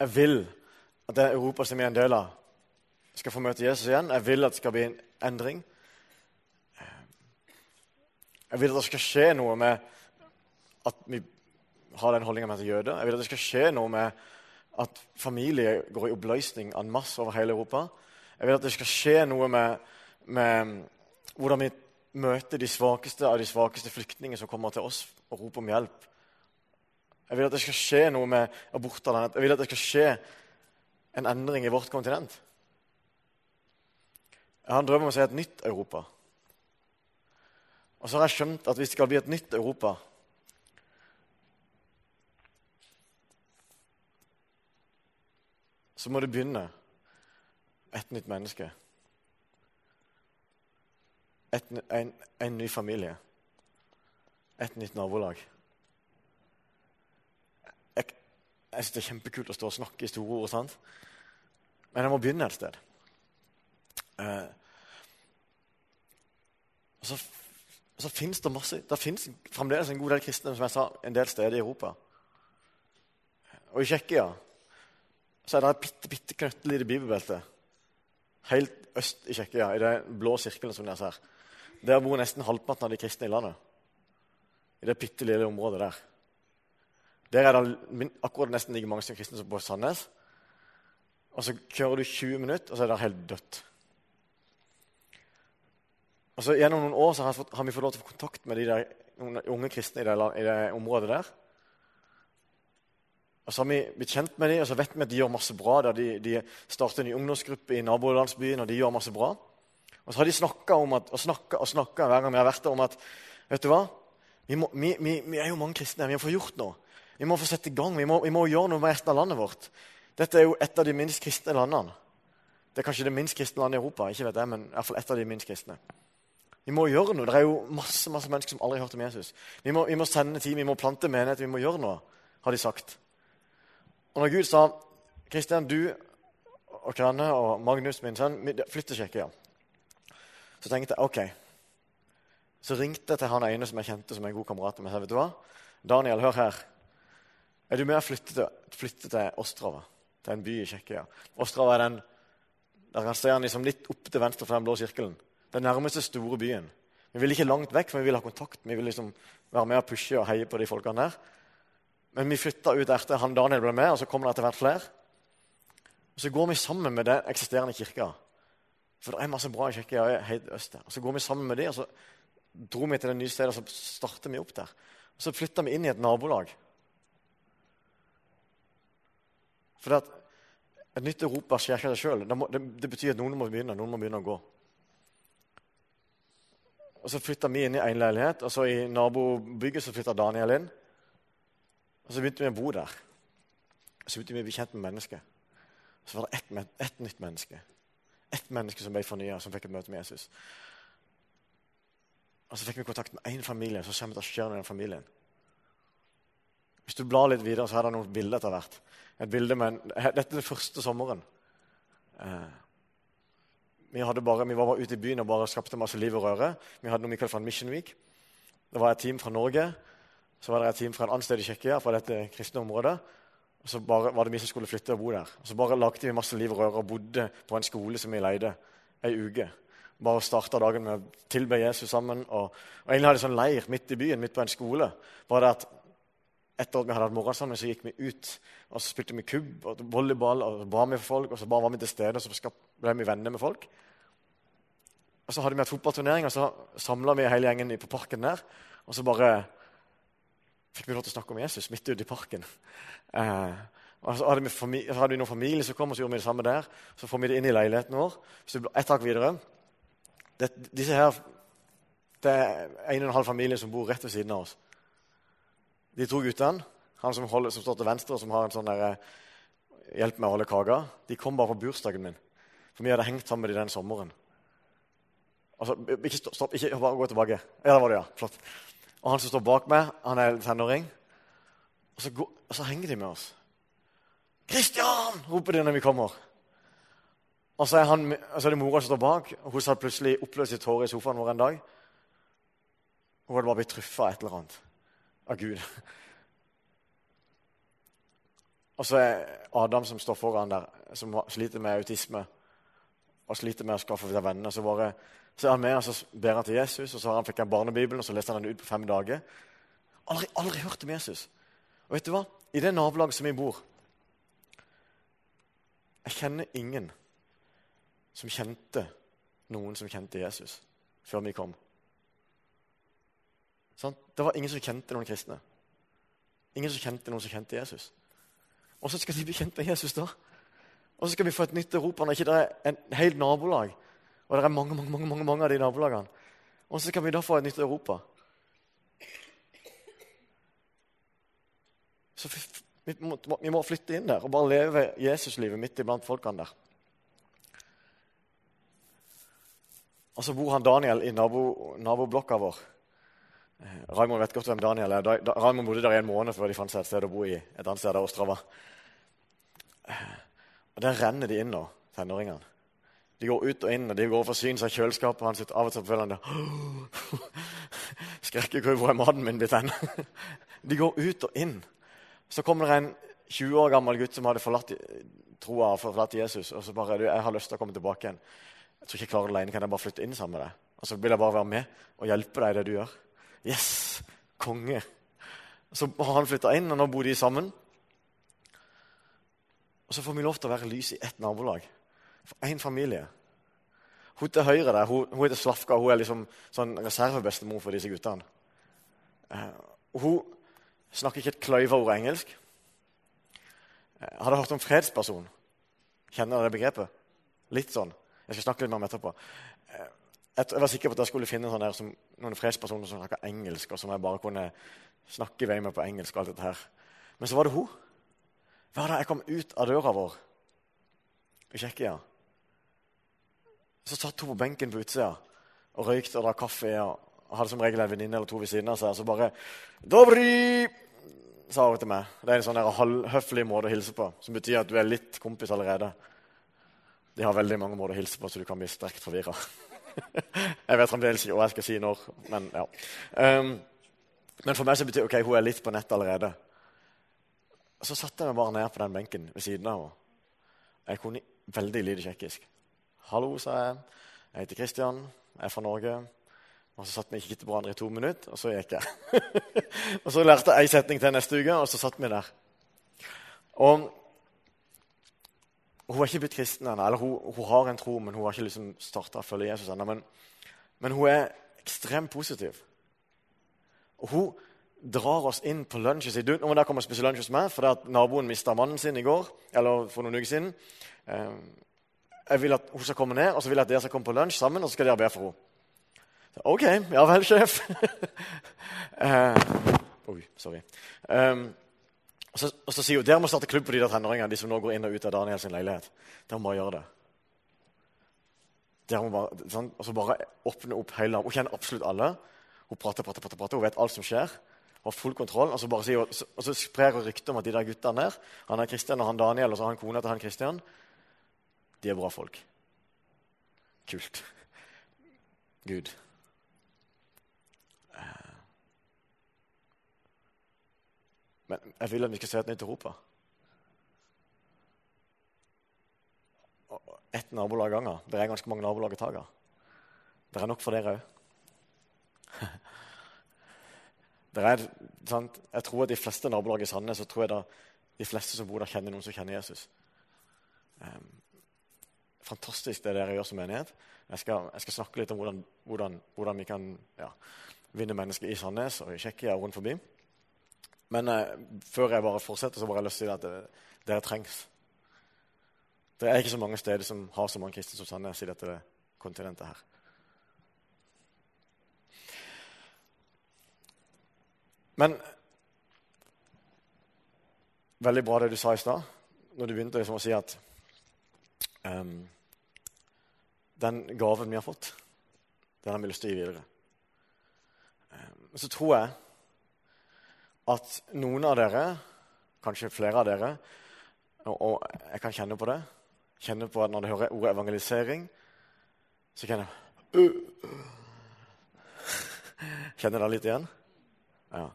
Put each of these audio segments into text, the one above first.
Jeg vil at det Europa som jeg er en del av, skal få møte Jesus igjen. Jeg vil at det skal bli en endring. Jeg vil at det skal skje noe med at vi har den holdninga med jøder. Jeg vil at det skal skje noe med at familier går i oppløsning en masse over hele Europa. Jeg vil at det skal skje noe med, med hvordan vi møter de svakeste av de svakeste flyktningene som kommer til oss og roper om hjelp. Jeg vil at det skal skje noe med abortene. Jeg vil at det skal skje en endring i vårt kontinent. Jeg har en drøm om å se et nytt Europa. Og så har jeg skjønt at hvis det skal bli et nytt Europa Så må det begynne et nytt menneske. Et, en, en ny familie. Et nytt nabolag. Jeg, jeg syns det er kjempekult å stå og snakke i store ord, sant? men jeg må begynne et sted. Eh, og så, så finnes det masse Det finnes fremdeles en god del kristne som jeg sa, en del steder i Europa. Og i Tsjekkia så er det et bitte, bitte knøttelite bibelbelte helt øst i Tsjekkia, i den blå sirkelen som dere ser. Der bor nesten halvparten av de kristne i landet. I det bitte lille området der. Der er det akkurat nesten like mange som kristne som på Sandnes. Og så kjører du 20 minutter, og så er det helt dødt. Og så Gjennom noen år har, fått, har, vi fått lov til å få kontakt med de der, unge kristne i det, i det området der. Og så har vi blitt kjent med dem, og så vet vi at de gjør masse bra. der De, de starter en ny ungdomsgruppe i nabolandsbyen, og de gjør masse bra. Og så har de snakka og snakka og snakka hver gang vi har vært der, om at vet du hva? Vi, må, vi, vi, vi, er jo mange kristne. Vi må få gjort noe. Vi må få sette i gang. Vi må, vi må gjøre noe med resten av landet vårt. Dette er jo et av de minst kristne landene. Det er kanskje det minst kristne landet i Europa. ikke vet jeg, men i hvert fall et av de minst kristne. Vi må gjøre noe. Det er jo masse masse mennesker som aldri har hørt om Jesus. Vi må, vi må sende tid, vi må plante menighet, vi må gjøre noe, har de sagt. Og når Gud sa Kristian, du og Kranne og Magnus, min sønn, flytt til Tsjekkia, så tenkte jeg OK. Så ringte jeg til han ene som jeg kjente som en god kamerat med. Vet du hva? Daniel, hør her. Er du med å flytte til, flytte til Ostrava? Til en by i Tsjekkia. Ostrava er den der kan se han liksom litt opp til venstre for den blå sirkelen. Den nærmeste store byen. Vi vil ikke langt vekk, for vi vil ha kontakt. Vi vil liksom være med og pushe og heie på de folkene der. Men vi flytta ut etter han Daniel ble med, og så kommer det etter hvert flere. Og Så går vi sammen med den eksisterende kirka. For det er masse bra i helt øst Og Så går vi sammen med de, og så dro vi til det nye stedet, og så starter vi opp der. Og Så flytta vi inn i et nabolag. For det et nytt Europa skjer ikke av seg sjøl. Det, det, betyr at noen må begynne, noen må begynne å gå. Og Så flytta vi inn i én leilighet, og så i nabobygget så flytta Daniel inn. Og Så begynte vi å bo der. Og Så begynte vi å bli kjent med mennesker. Og Så var det ett et nytt menneske. Ett menneske som ble fornya, som fikk et møte med Jesus. Og Så fikk vi kontakt med én familie, så kommer vi til å skje noe i den familien. Hvis du blar litt videre, så er det noen bilder etter hvert. Et bilde med en, Dette er den første sommeren. Eh, vi, bare, vi, var bare ute i byen og bare skapte masse liv og røre. Vi hadde noe vi kalte for en Mission Week. Det var et team fra Norge. Så var det et team fra en annen sted i Tsjekkia, fra dette kristne området. Og så bare var det vi som skulle flytte og bo der. Og så bare lagde vi masse liv og røre og bodde på en skole som vi leide ei uke. Bare starta dagen med å tilbe Jesus sammen. Og, og egentlig hadde sånn leir midt i byen, midt på en skole. Bare det at Etter at vi hadde hatt morgensamling, så gikk vi ut og så spilte vi kubb og volleyball. og så ba for folk, og så bare var vi til stede og så ble vi venner med folk. Og Så hadde vi hatt fotballturnering, og så samla vi hele gjengen på parken der. Og så bare fikk vi lov til å snakke om Jesus midt ute i parken. Eh, og så hadde, vi så hadde vi noen familie som kom, og så gjorde vi det samme der. Så får vi det inn i leiligheten vår. Så ett tak videre. Det, disse her, det er en og en halv familie som bor rett ved siden av oss. De to guttene, han som, holder, som står til venstre, og som har en sånn der, eh, hjelp med å holde kaka, de kom bare på bursdagen min. For vi hadde hengt sammen med dem den sommeren. Altså, ikke stopp, ikke bare gå tilbake. Ja, der var det, ja. Flott. Og han som står bak meg, han er tenåring. Og så, går, og så henger de med oss. 'Kristian!' roper de når vi kommer. Og så er, han, så er det mora som står bak. og Hun satt plutselig oppløst i tårer i sofaen vår en dag. Hun hadde bare blitt truffet av et eller annet av Gud. Og så er Adam som står foran der, som sliter med autisme og sliter med å skaffe seg venner. Så, bare, så er han med og så ber han til Jesus, og så han fikk han barnebibelen, og så leste han den ut på fem dager. Aldri, aldri hørt om Jesus. Og vet du hva? I det nabolaget som vi bor Jeg kjenner ingen som kjente noen som kjente Jesus før vi kom. Sånn? Det var ingen som kjente noen kristne. Ingen som kjente noen som kjente Jesus. Og så skal de bli kjent med Jesus, da. Og så skal vi få et nytt Europa når ikke det er en helt nabolag. Og det er mange mange, mange, mange, mange av de nabolagene. Og så skal vi da få et nytt Europa. Så vi, må, vi må flytte inn der og bare leve Jesuslivet midt iblant folkene der. Og så bor han Daniel i nabo, naboblokka vår. Raymond vet godt hvem Daniel er. Da, Raymond bodde der i en måned før de fant seg et sted å bo i. et annet sted der Ostrava. Og Der renner de inn nå, tenåringene. De går ut og inn, og de går og forsyner seg kjøleskapet hans. Av og til føler han det. Skrekkekrøv, hvor er maten min blitt hen? De går ut og inn. Så kommer det en 20 år gammel gutt som hadde forlatt troa og forlatt Jesus. Og så bare du, 'Jeg har lyst til å komme tilbake igjen.' 'Jeg tror ikke jeg klarer det alene. Kan jeg bare flytte inn sammen med deg?' Og så vil jeg bare være med og hjelpe deg i det du gjør. Yes! Konge. Så har han flytta inn, og nå bor de sammen. Og så får vi lov til å være lys i ett nabolag. For én familie. Hun til høyre der, hun, hun heter Slavka. Hun er liksom sånn reservebestemor for disse guttene. Uh, hun snakker ikke et kløyva engelsk. Uh, hadde hørt om fredsperson? Kjenner dere det begrepet? Litt sånn. Jeg skal snakke litt mer om etterpå. Uh, jeg var sikker på at jeg skulle finne sånne, som, noen fredspersoner som snakka engelsk, og som jeg bare kunne snakke i vei med på engelsk. og alt dette her. Men så var det hun. Hver dag jeg kom ut av døra vår i Tsjekkia, så satt hun på benken på utsida og røykte og drakk kaffe. og hadde som regel en venninne eller to ved siden av seg. Og så bare 'Dobri!' sa hun til meg. Det er en sånn halvhøflig måte å hilse på, som betyr at du er litt kompis allerede. De har veldig mange måter å hilse på, så du kan bli sterkt forvirra. jeg vet fremdeles ikke hva jeg skal si når, men ja. Um, men for meg så betyr ok, hun er litt på nett allerede. Så satte jeg meg bare ned på den benken ved siden av henne. Jeg kunne veldig lite tsjekkisk. 'Hallo', sa jeg. 'Jeg heter Kristian. Jeg er fra Norge.' Og Så satt vi og til hverandre i to minutter, og så gikk jeg. og Så lærte jeg ei setning til neste uke, og så satt vi der. Og Hun er ikke blitt kristen ennå. Eller hun, hun, har en tro, men hun har ikke liksom starta å følge Jesus ennå. Men, men hun er ekstremt positiv. Og hun drar oss inn på lunsj og du, nå må dere komme og spise lunsj hos meg, for at naboen mista mannen sin i går. eller for noen uker siden. Eh, jeg vil at hun skal komme ned, og så vil jeg at dere skal komme på lunsj sammen, og så skal dere be for henne. OK. Ja vel, sjef. uh, oi, sorry. Um, og, så, og, så, sier hun dere må starte klubb på de der tenåringene de som nå går inn og ut av Daniel sin leilighet. Dere må bare gjøre det. Dere må bare, sånn, og så bare åpne opp hele Hun kjenner absolutt alle. Hun prater, prater, prater, prater, hun vet alt som skjer. Hun Har full kontroll. Og så, bare sier, og så sprer hun ryktet om at de der guttene der, han er Kristian og han Daniel, og så har han kona til han Kristian, de er bra folk. Kult. Gud. Men jeg vil at vi skal se et nytt Europa. Ett nabolag av gangen. Det er ganske mange nabolag å ta av. Det er nok for dere òg. Jeg tror at de fleste nabolag i Sandnes så tror jeg da, de fleste som bor der, kjenner noen som kjenner Jesus. Um, fantastisk det dere gjør som menighet. Jeg skal, jeg skal snakke litt om hvordan, hvordan, hvordan vi kan ja, vinne mennesker i Sandnes og i Tsjekkia og rundt forbi. Men eh, før jeg bare fortsetter, så bare har jeg lyst til å si at det, dere trengs. Det er ikke så mange steder som har så mange kristne som Sandnes i dette kontinentet her. Men veldig bra det du sa i stad, når du begynte liksom å si at um, den gaven vi har fått, den har vi lyst til å gi videre. Um, så tror jeg at noen av dere, kanskje flere av dere, og, og jeg kan kjenne på det Kjenne på at når du hører ordet evangelisering, så kjenner jeg Kjenner dere litt igjen? Ja.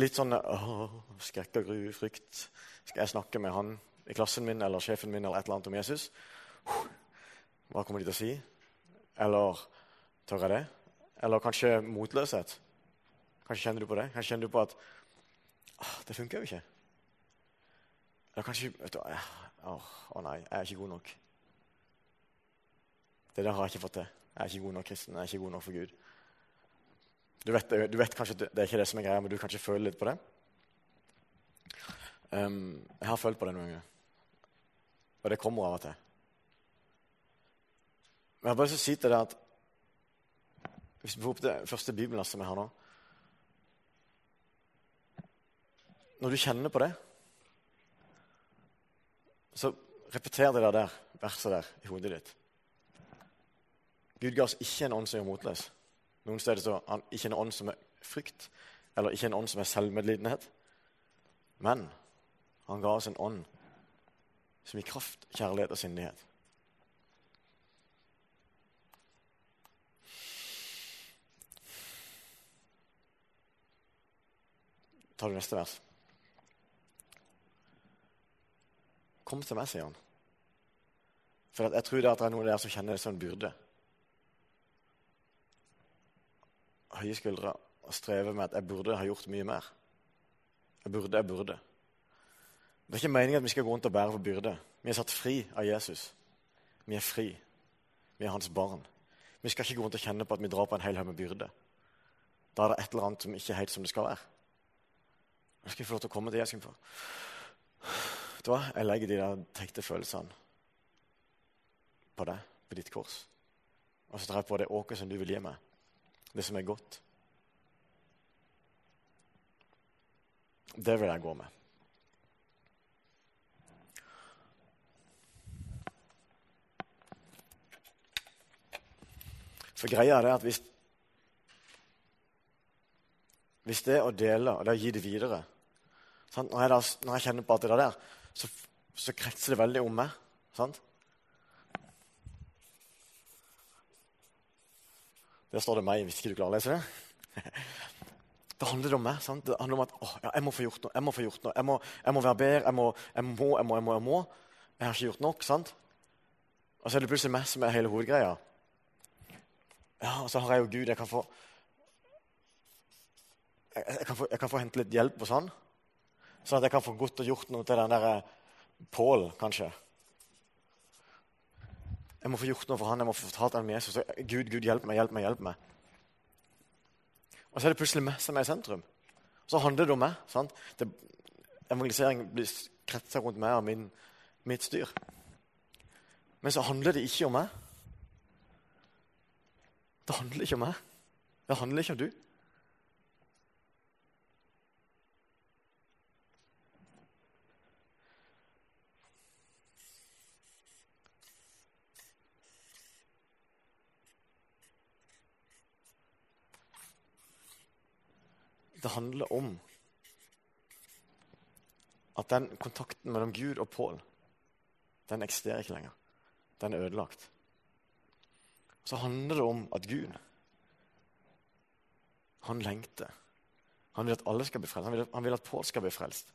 litt sånn åh, skrekk og gru, frykt. Skal jeg snakke med han i klassen min eller sjefen min eller et eller annet om Jesus? Hva kommer de til å si? Eller tør jeg det? Eller kanskje motløshet? Kanskje kjenner du på det? Kanskje kjenner du på at ah, det funker jo ikke. Eller kanskje vet du, Å oh, nei, jeg er ikke god nok. Det der har jeg ikke fått til. Jeg er ikke god nok kristen. Jeg er ikke god nok for Gud. Du vet, du vet kanskje det er ikke det som er greia, men du kan ikke føle litt på det. Um, jeg har følt på det noen ganger. Og det kommer av og til. Men jeg har bare lyst til å si til deg at hvis vi får opp det første bibellasset vi har nå Når du kjenner på det, så repeter det der verset der i hodet ditt. Gud ga oss ikke en ånd som gjør motløs. Noen steder så han ikke en ånd som er frykt, eller ikke en ånd som er selvmedlidenhet. Men han ga oss en ånd som gir kraft, kjærlighet og sindighet. Ta du neste vers. Kom til meg, sier han. For jeg tror det, det er noen der som kjenner det som en byrde. høye skuldre og streve med at jeg burde ha gjort mye mer. Jeg burde, jeg burde. Det er ikke meningen at vi skal gå rundt og bære på byrde. Vi er satt fri av Jesus. Vi er fri. Vi er hans barn. Vi skal ikke gå rundt og kjenne på at vi drar på en hel haug med byrde. Da er det et eller annet som ikke er helt som det skal være. Jeg skal få lov til å komme til Jesus. Vet du hva? Jeg legger de der tenkte følelsene på deg, på ditt kors. Og så tar jeg på det åket som du vil gi meg det som er godt. Det vil jeg gå med. For greia er at hvis, hvis det å dele og det å gi det videre sant? Når, jeg da, når, jeg kjenner på alt det der, så, så kretser det veldig om meg. sant? Der står det meg, hvis ikke du klarer å lese det. Da handler det om meg. Sant? Det handler om at å, ja, jeg må få gjort noe. Jeg må få gjort noe. Jeg må, jeg må være bedre. Jeg må, jeg må, jeg må, jeg må, jeg må. Jeg har ikke gjort nok. sant? Og så er det plutselig meg som er hele hovedgreia. Ja, og så har jeg jo Gud. Jeg kan få jeg, kan få, jeg kan få hente litt hjelp og sånn. Sånn at jeg kan få godt og gjort noe til den derre Pål, kanskje. Jeg må få gjort noe for han, jeg må få fortalt ham om Jesus. Gud, Gud, hjelp meg, hjelp meg, hjelp meg. Og så er det plutselig meg som er i sentrum. Så handler det om meg. sant? Det, evangelisering kretsa rundt meg og min, mitt styr. Men så handler det ikke om meg. Det handler ikke om meg. Det handler ikke om du. Det handler om at den kontakten mellom Gud og Pål den eksisterer ikke lenger. Den er ødelagt. Så handler det om at Gud han lengter. Han vil at alle skal bli frelst. Han vil, han vil at Pål skal bli frelst.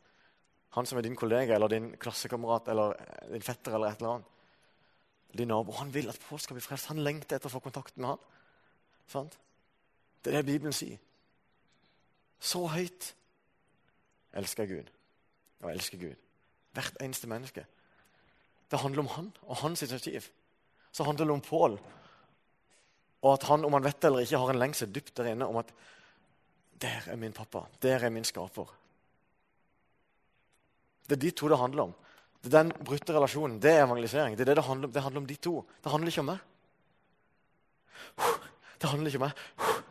Han som er din kollega eller din klassekamerat eller din fetter eller et eller annet. Din nabo. Han vil at Pål skal bli frelst. Han lengter etter å få kontakt med han. Sant? Det er det Bibelen sier. Så høyt elsker Gud og elsker Gud. Hvert eneste menneske. Det handler om han og hans initiativ. Så handler det om Pål. Og at han, om han vet det eller ikke, har en lengsel dypt der inne om at der er min pappa. Der er min skaper. Det er de to det handler om. Det er Den brutte relasjonen. Det er evangelisering. Det, er det, det, handler om. det handler om de to. Det handler ikke om meg. Det handler ikke om meg.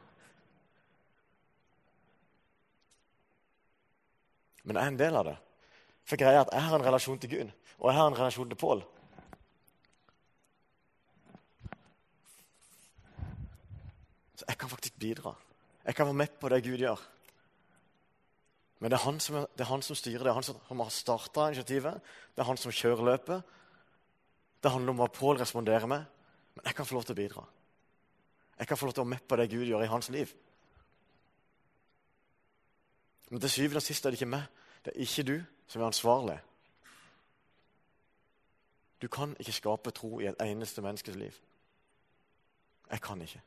Men jeg er en del av det. For greia er at jeg har en relasjon til Gud, og jeg har en relasjon til Pål. Så jeg kan faktisk bidra. Jeg kan være med på det Gud gjør. Men det er han som, det er han som styrer det. er han som har starta initiativet. Det er han som kjører løpet. Det handler om hva Pål responderer med. Men jeg kan få lov til å bidra. Jeg kan få lov til å være med på det Gud gjør i hans liv. Men til syvende og sist er det ikke meg. Det er ikke du som er ansvarlig. Du kan ikke skape tro i et eneste menneskes liv. Jeg kan ikke.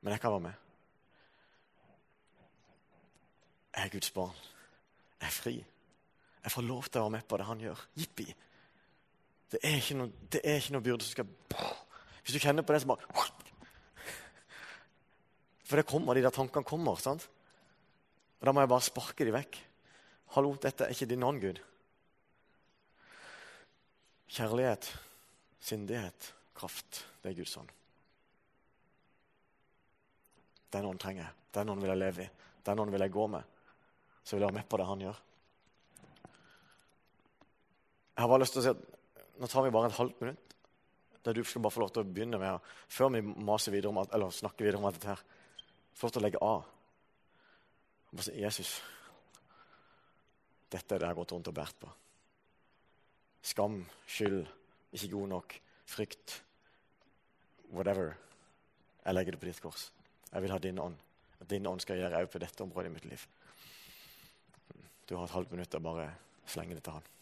Men jeg kan være med. Jeg er Guds barn. Jeg er fri. Jeg får lov til å være med på det han gjør. Jippi. Det er ikke noe, er ikke noe byrde som skal Hvis du kjenner på det, så bare For det kommer, de der tankene kommer. sant? Og Da må jeg bare sparke de vekk. Hallo, dette er ikke din ånd, Gud. Kjærlighet, sindighet, kraft, det er Guds ånd. Den ånden trenger jeg. Den ånden vil jeg leve i. Den ånden vil jeg gå med. Så vil jeg være med på det han gjør. Jeg har bare lyst til å si at Nå tar vi bare et halvt minutt der du skal bare få lov til å begynne med Før vi maser videre om, eller snakker videre om alt dette her, få lov til å legge av. Og si 'Jesus, dette er det jeg har gått rundt og båret på.' Skam, skyld, ikke god nok, frykt, whatever. Jeg legger det på ditt kors. Jeg vil ha din ånd. At din ånd skal gjøre òg på dette området i mitt liv. Du har et halvt minutt å bare slenge det til han.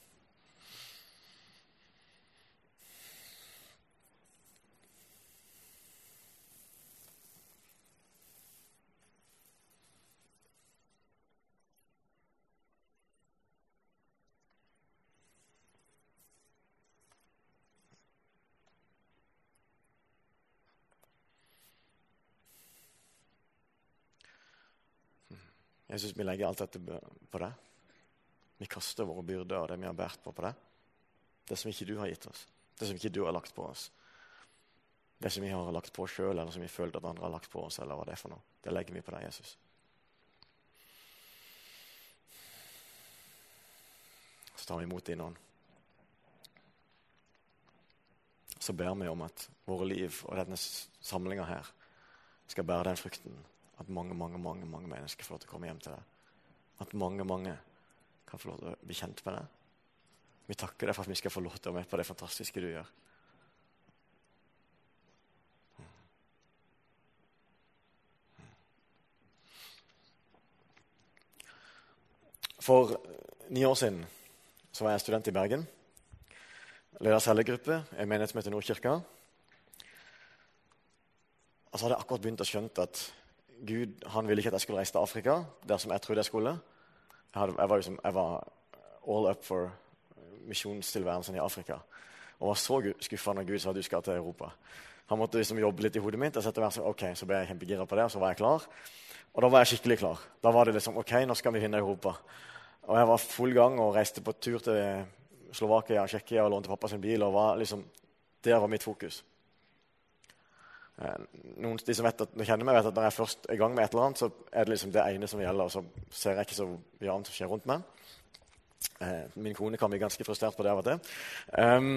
Jeg syns vi legger alt dette på deg. Vi kaster våre byrder og det vi har båret på, på deg. Det som ikke du har gitt oss, det som ikke du har lagt på oss. Det som vi har lagt på oss sjøl, eller som vi føler at andre har lagt på oss, eller hva det er for noe. Det legger vi på deg, Jesus. Så tar vi imot din ånd. Så ber vi om at våre liv og denne samlinga her skal bære den frukten at mange mange, mange, mange mennesker får lov til å komme hjem til deg. At mange mange kan få lov til å bli kjent med deg. Vi takker deg for at vi skal få lov til å være med på det fantastiske du gjør. For ni år siden så var jeg student i Bergen. Leder cellegruppe i en menighet som heter Nordkirka. Og så hadde jeg akkurat begynt å skjønne at Gud han ville ikke at jeg skulle reise til Afrika, der som jeg trodde jeg skulle. Jeg, hadde, jeg, var, liksom, jeg var, all up for misjonstilværelsen i Afrika. Og var så skuffa når Gud sa du skal til Europa. Han måtte liksom jobbe litt i hodet mitt. og så, ok, så ble jeg kjempegira på det, og så var jeg klar. Og da var jeg skikkelig klar. Da var det liksom ok, nå skal vi finne Europa. Og jeg var full gang og reiste på tur til Slovakia og Tsjekkia og lånte pappa sin bil. og var liksom, Der var mitt fokus. Eh, noen de som vet at, kjenner meg, vet at når jeg først er i gang med et eller annet, så er det liksom det ene som gjelder, og så ser jeg ikke så mye annet som skjer rundt meg. Eh, min kone kan bli ganske frustrert på det av og til. Um,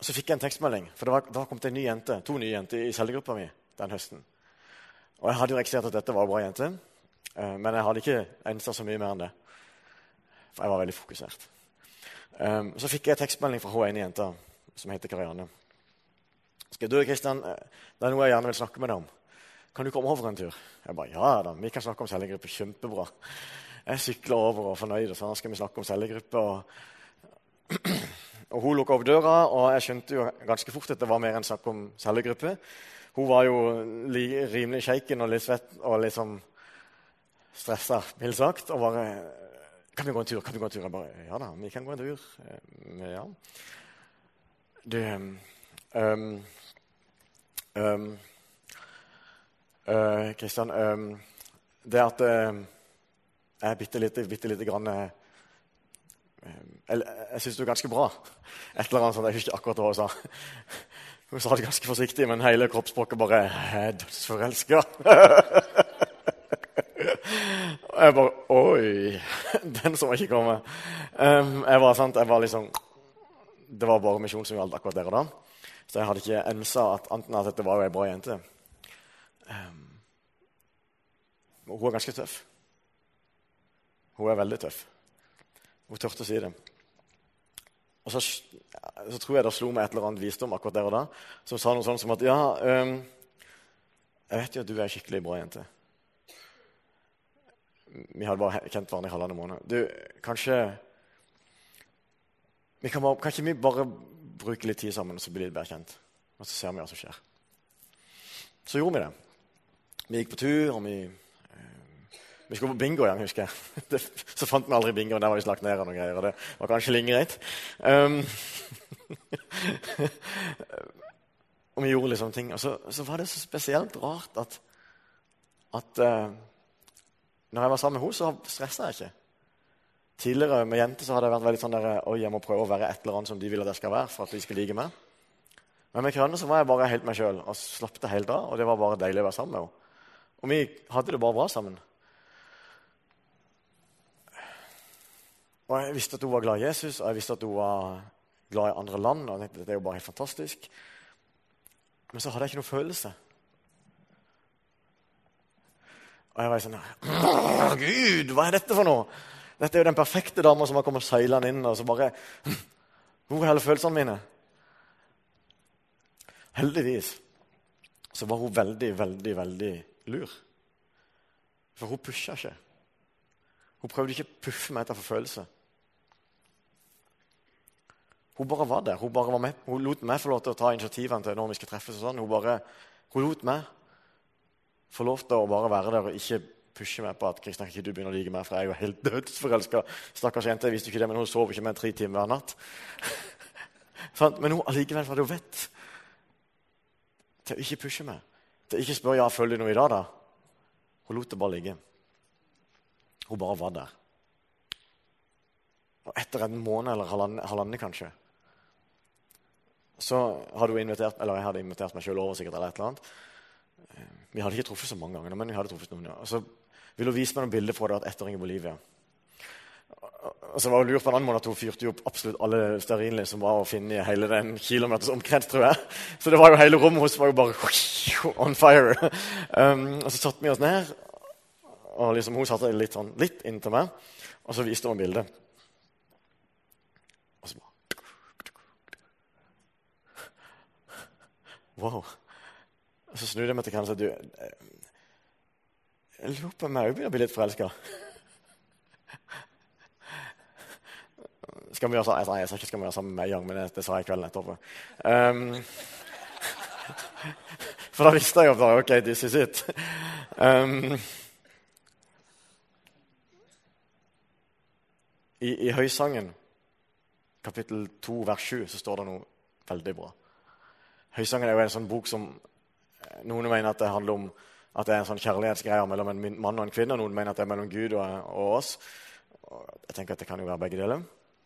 så fikk jeg en tekstmelding, for det var, da kom det en ny jente, to nye jenter i cellegruppa mi den høsten. Og Jeg hadde jo registrert at dette var bra jente, eh, men jeg hadde ikke ensa så mye mer enn det. For jeg var veldig fokusert. Um, så fikk jeg tekstmelding fra hun ene jenta som heter Karianne. Skal du, Kristian, eh, det er noe jeg gjerne vil snakke med deg om. Kan du komme over en tur? Jeg bare, ja da, Vi kan snakke om cellegruppe. Kjempebra. Jeg sykler over og er fornøyd. og så skal vi snakke om cellegruppe. Og, og Hun lukka opp døra, og jeg skjønte jo ganske fort at det var mer enn snakk om cellegruppe. Hun var jo li, rimelig shaken og litt svett og liksom stressa, mildt sagt. Og bare 'Kan vi gå en tur?' kan vi gå en tur? Jeg bare 'Ja da, vi kan gå en tur'. Eh, ja. Du, um, Kristian, um, det at uh, jeg er bitte lite, bitte lite grann uh, Jeg, jeg syns du er ganske bra. Et eller annet sånt. Jeg husker ikke akkurat hva hun sa. Hun sa det ganske forsiktig, men hele kroppsspråket bare er dødsforelska. Og jeg bare Oi! Den som ikke kommer. Um, jeg var sant, jeg var liksom Det var bare misjon som gjaldt akkurat der og da. Så jeg hadde ikke ensa at Anten at dette var jo ei bra jente. Um, hun er ganske tøff. Hun er veldig tøff. Hun turte å si det. Og så, så, tror jeg det slo meg et eller annet visdom akkurat der og da som sa noe sånn som at ja, um, jeg vet jo at du er ei skikkelig bra jente. Vi hadde bare kjent hverandre i halvannen måned. Du, kanskje vi kan, kan, ikke vi bare bruke litt tid sammen og så bli litt bedre kjent? Og så ser vi hva som skjer. Så gjorde vi det. Vi gikk på tur, og vi, eh, vi skulle på bingo igjen, husker jeg. Det, så fant vi aldri bingoen. Der var vi slakt ned og noen greier. og det var kanskje litt greit. Um, og vi gjorde liksom ting. Og så, så, var det så spesielt rart at, at uh, når jeg var sammen med henne, så stressa jeg ikke. Tidligere med jenter så hadde jeg vært veldig sånn der, oi, jeg må prøve å være et eller annet som de vil at jeg skal være. for at de skal like meg. Men med Krønne så var jeg bare helt meg sjøl og slapp det helt av. Og det var bare deilig å være sammen med henne. Og vi hadde det bare bra sammen. Og Jeg visste at hun var glad i Jesus, og jeg visste at hun var glad i andre land. og Det er jo bare helt fantastisk. Men så hadde jeg ikke noen følelse. Og jeg var sånn Gud, hva er dette for noe? Dette er jo den perfekte dama som har kommet seilende inn. og så bare, Hvor er alle følelsene mine? Heldigvis så var hun veldig, veldig, veldig lur. For hun pusha ikke. Hun prøvde ikke å puffe meg etter forfølelse. Hun bare var der. Hun, bare var med. hun lot meg få lov til å ta initiativene til når vi skal treffes. og sånn. Hun, bare, hun lot meg få lov til å bare være der og ikke pushe meg på at Kristian, ikke du begynner å like meg, for jeg er jo helt dødsforelska. Stakkars jente, jeg visste ikke det, men hun sover ikke mer enn tre timer hver natt. men hun allikevel hadde hun vet, til å ikke pushe meg. Til å ikke spørre ja, følger du noe i dag, da? Hun lot det bare ligge. Hun bare var der. Og etter en måned eller halvannen, halvanne, kanskje, så hadde hun invitert, eller jeg hadde invitert meg sjøl over sikkert, eller et eller annet. Eh, vi hadde ikke truffet så mange ganger, men vi hadde truffet noen. Ja. Og så ville hun vise meg noen bilder fra det ettåring i Bolivia. Og så var hun lurt på en annen måte at hun fyrte opp absolutt alle stearinlys som var å finne i hele den kilometers omkrets, tror jeg. Så det var jo hele rommet hennes var jo bare on fire. Um, og så satte vi oss ned, og liksom, hun satte litt, sånn, litt inntil meg, og så viste hun bildet. Og så bare Wow. Og så snudde jeg meg til henne og sa du, jeg lurer på om jeg òg begynner å bli litt forelska. Skal vi gjøre sånn? Jeg sa ikke skal vi gjøre sammen med meg men det, sa jeg kvelden etterpå. Um, for da visste jeg jo bare OK, this is it. Um, i, I Høysangen, kapittel 2, vers 7, så står det noe veldig bra. Høysangen er jo en sånn bok som eh, noen mener at det handler om at det er en sånn kjærlighetsgreie mellom en mann og en kvinne. og Noen mener at det er mellom Gud og, og oss. Og jeg tenker at det kan jo være begge deler.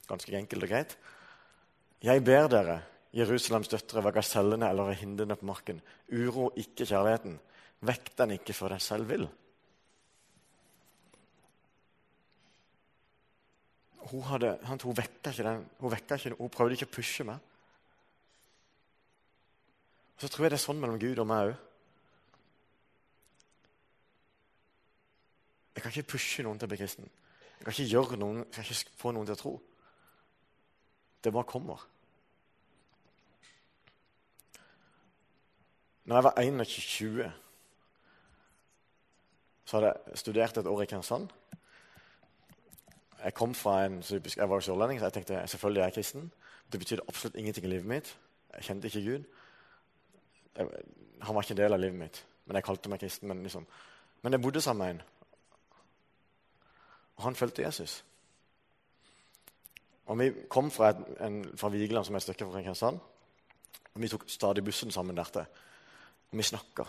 Ganske enkelt og greit. Jeg ber dere, Jerusalems døtre, ved gasellene eller ved hindrene på marken, uro ikke kjærligheten. Vekk den ikke før deg selv vil. Hun, hadde, hun, vekka ikke den, hun, vekka ikke, hun prøvde ikke å pushe meg. Så tror jeg det er sånn mellom Gud og meg òg. Jeg kan ikke pushe noen til å bli kristen. Jeg kan ikke gjøre noen, jeg kan ikke få noen til å tro. Det bare kommer. Når jeg var 21, så hadde jeg studert et år i Kristiansand. Jeg kom fra en, jeg var jo sørlending, så jeg tenkte selvfølgelig er jeg kristen. Det betydde absolutt ingenting i livet mitt. Jeg kjente ikke Gud. Jeg, han var ikke en del av livet mitt. Men jeg kalte meg kristen. Men, liksom. men jeg bodde sammen med en og han fulgte Jesus. Og Vi kom fra, et, en, fra Vigeland, som er et stykke fra Kristiansand. Og Vi tok stadig bussen sammen dertil. Og vi snakka.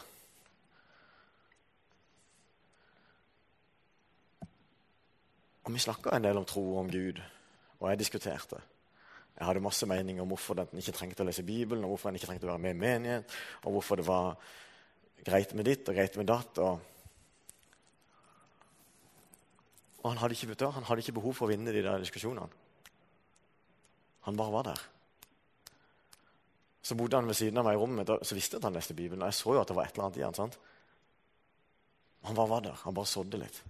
Og vi snakka en del om tro og om Gud, og jeg diskuterte. Jeg hadde masse meninger om hvorfor den ikke trengte å lese Bibelen, og hvorfor den ikke trengte å være med i menighet, og hvorfor det var greit med ditt og greit med datt. og Og han hadde, ikke, han hadde ikke behov for å vinne de der diskusjonene. Han bare var der. Så bodde han ved siden av meg i rommet, så visste jeg at han leste Bibelen. Og jeg så jo at det var et eller annet i han, sant? Han bare var der. Han bare sådde litt.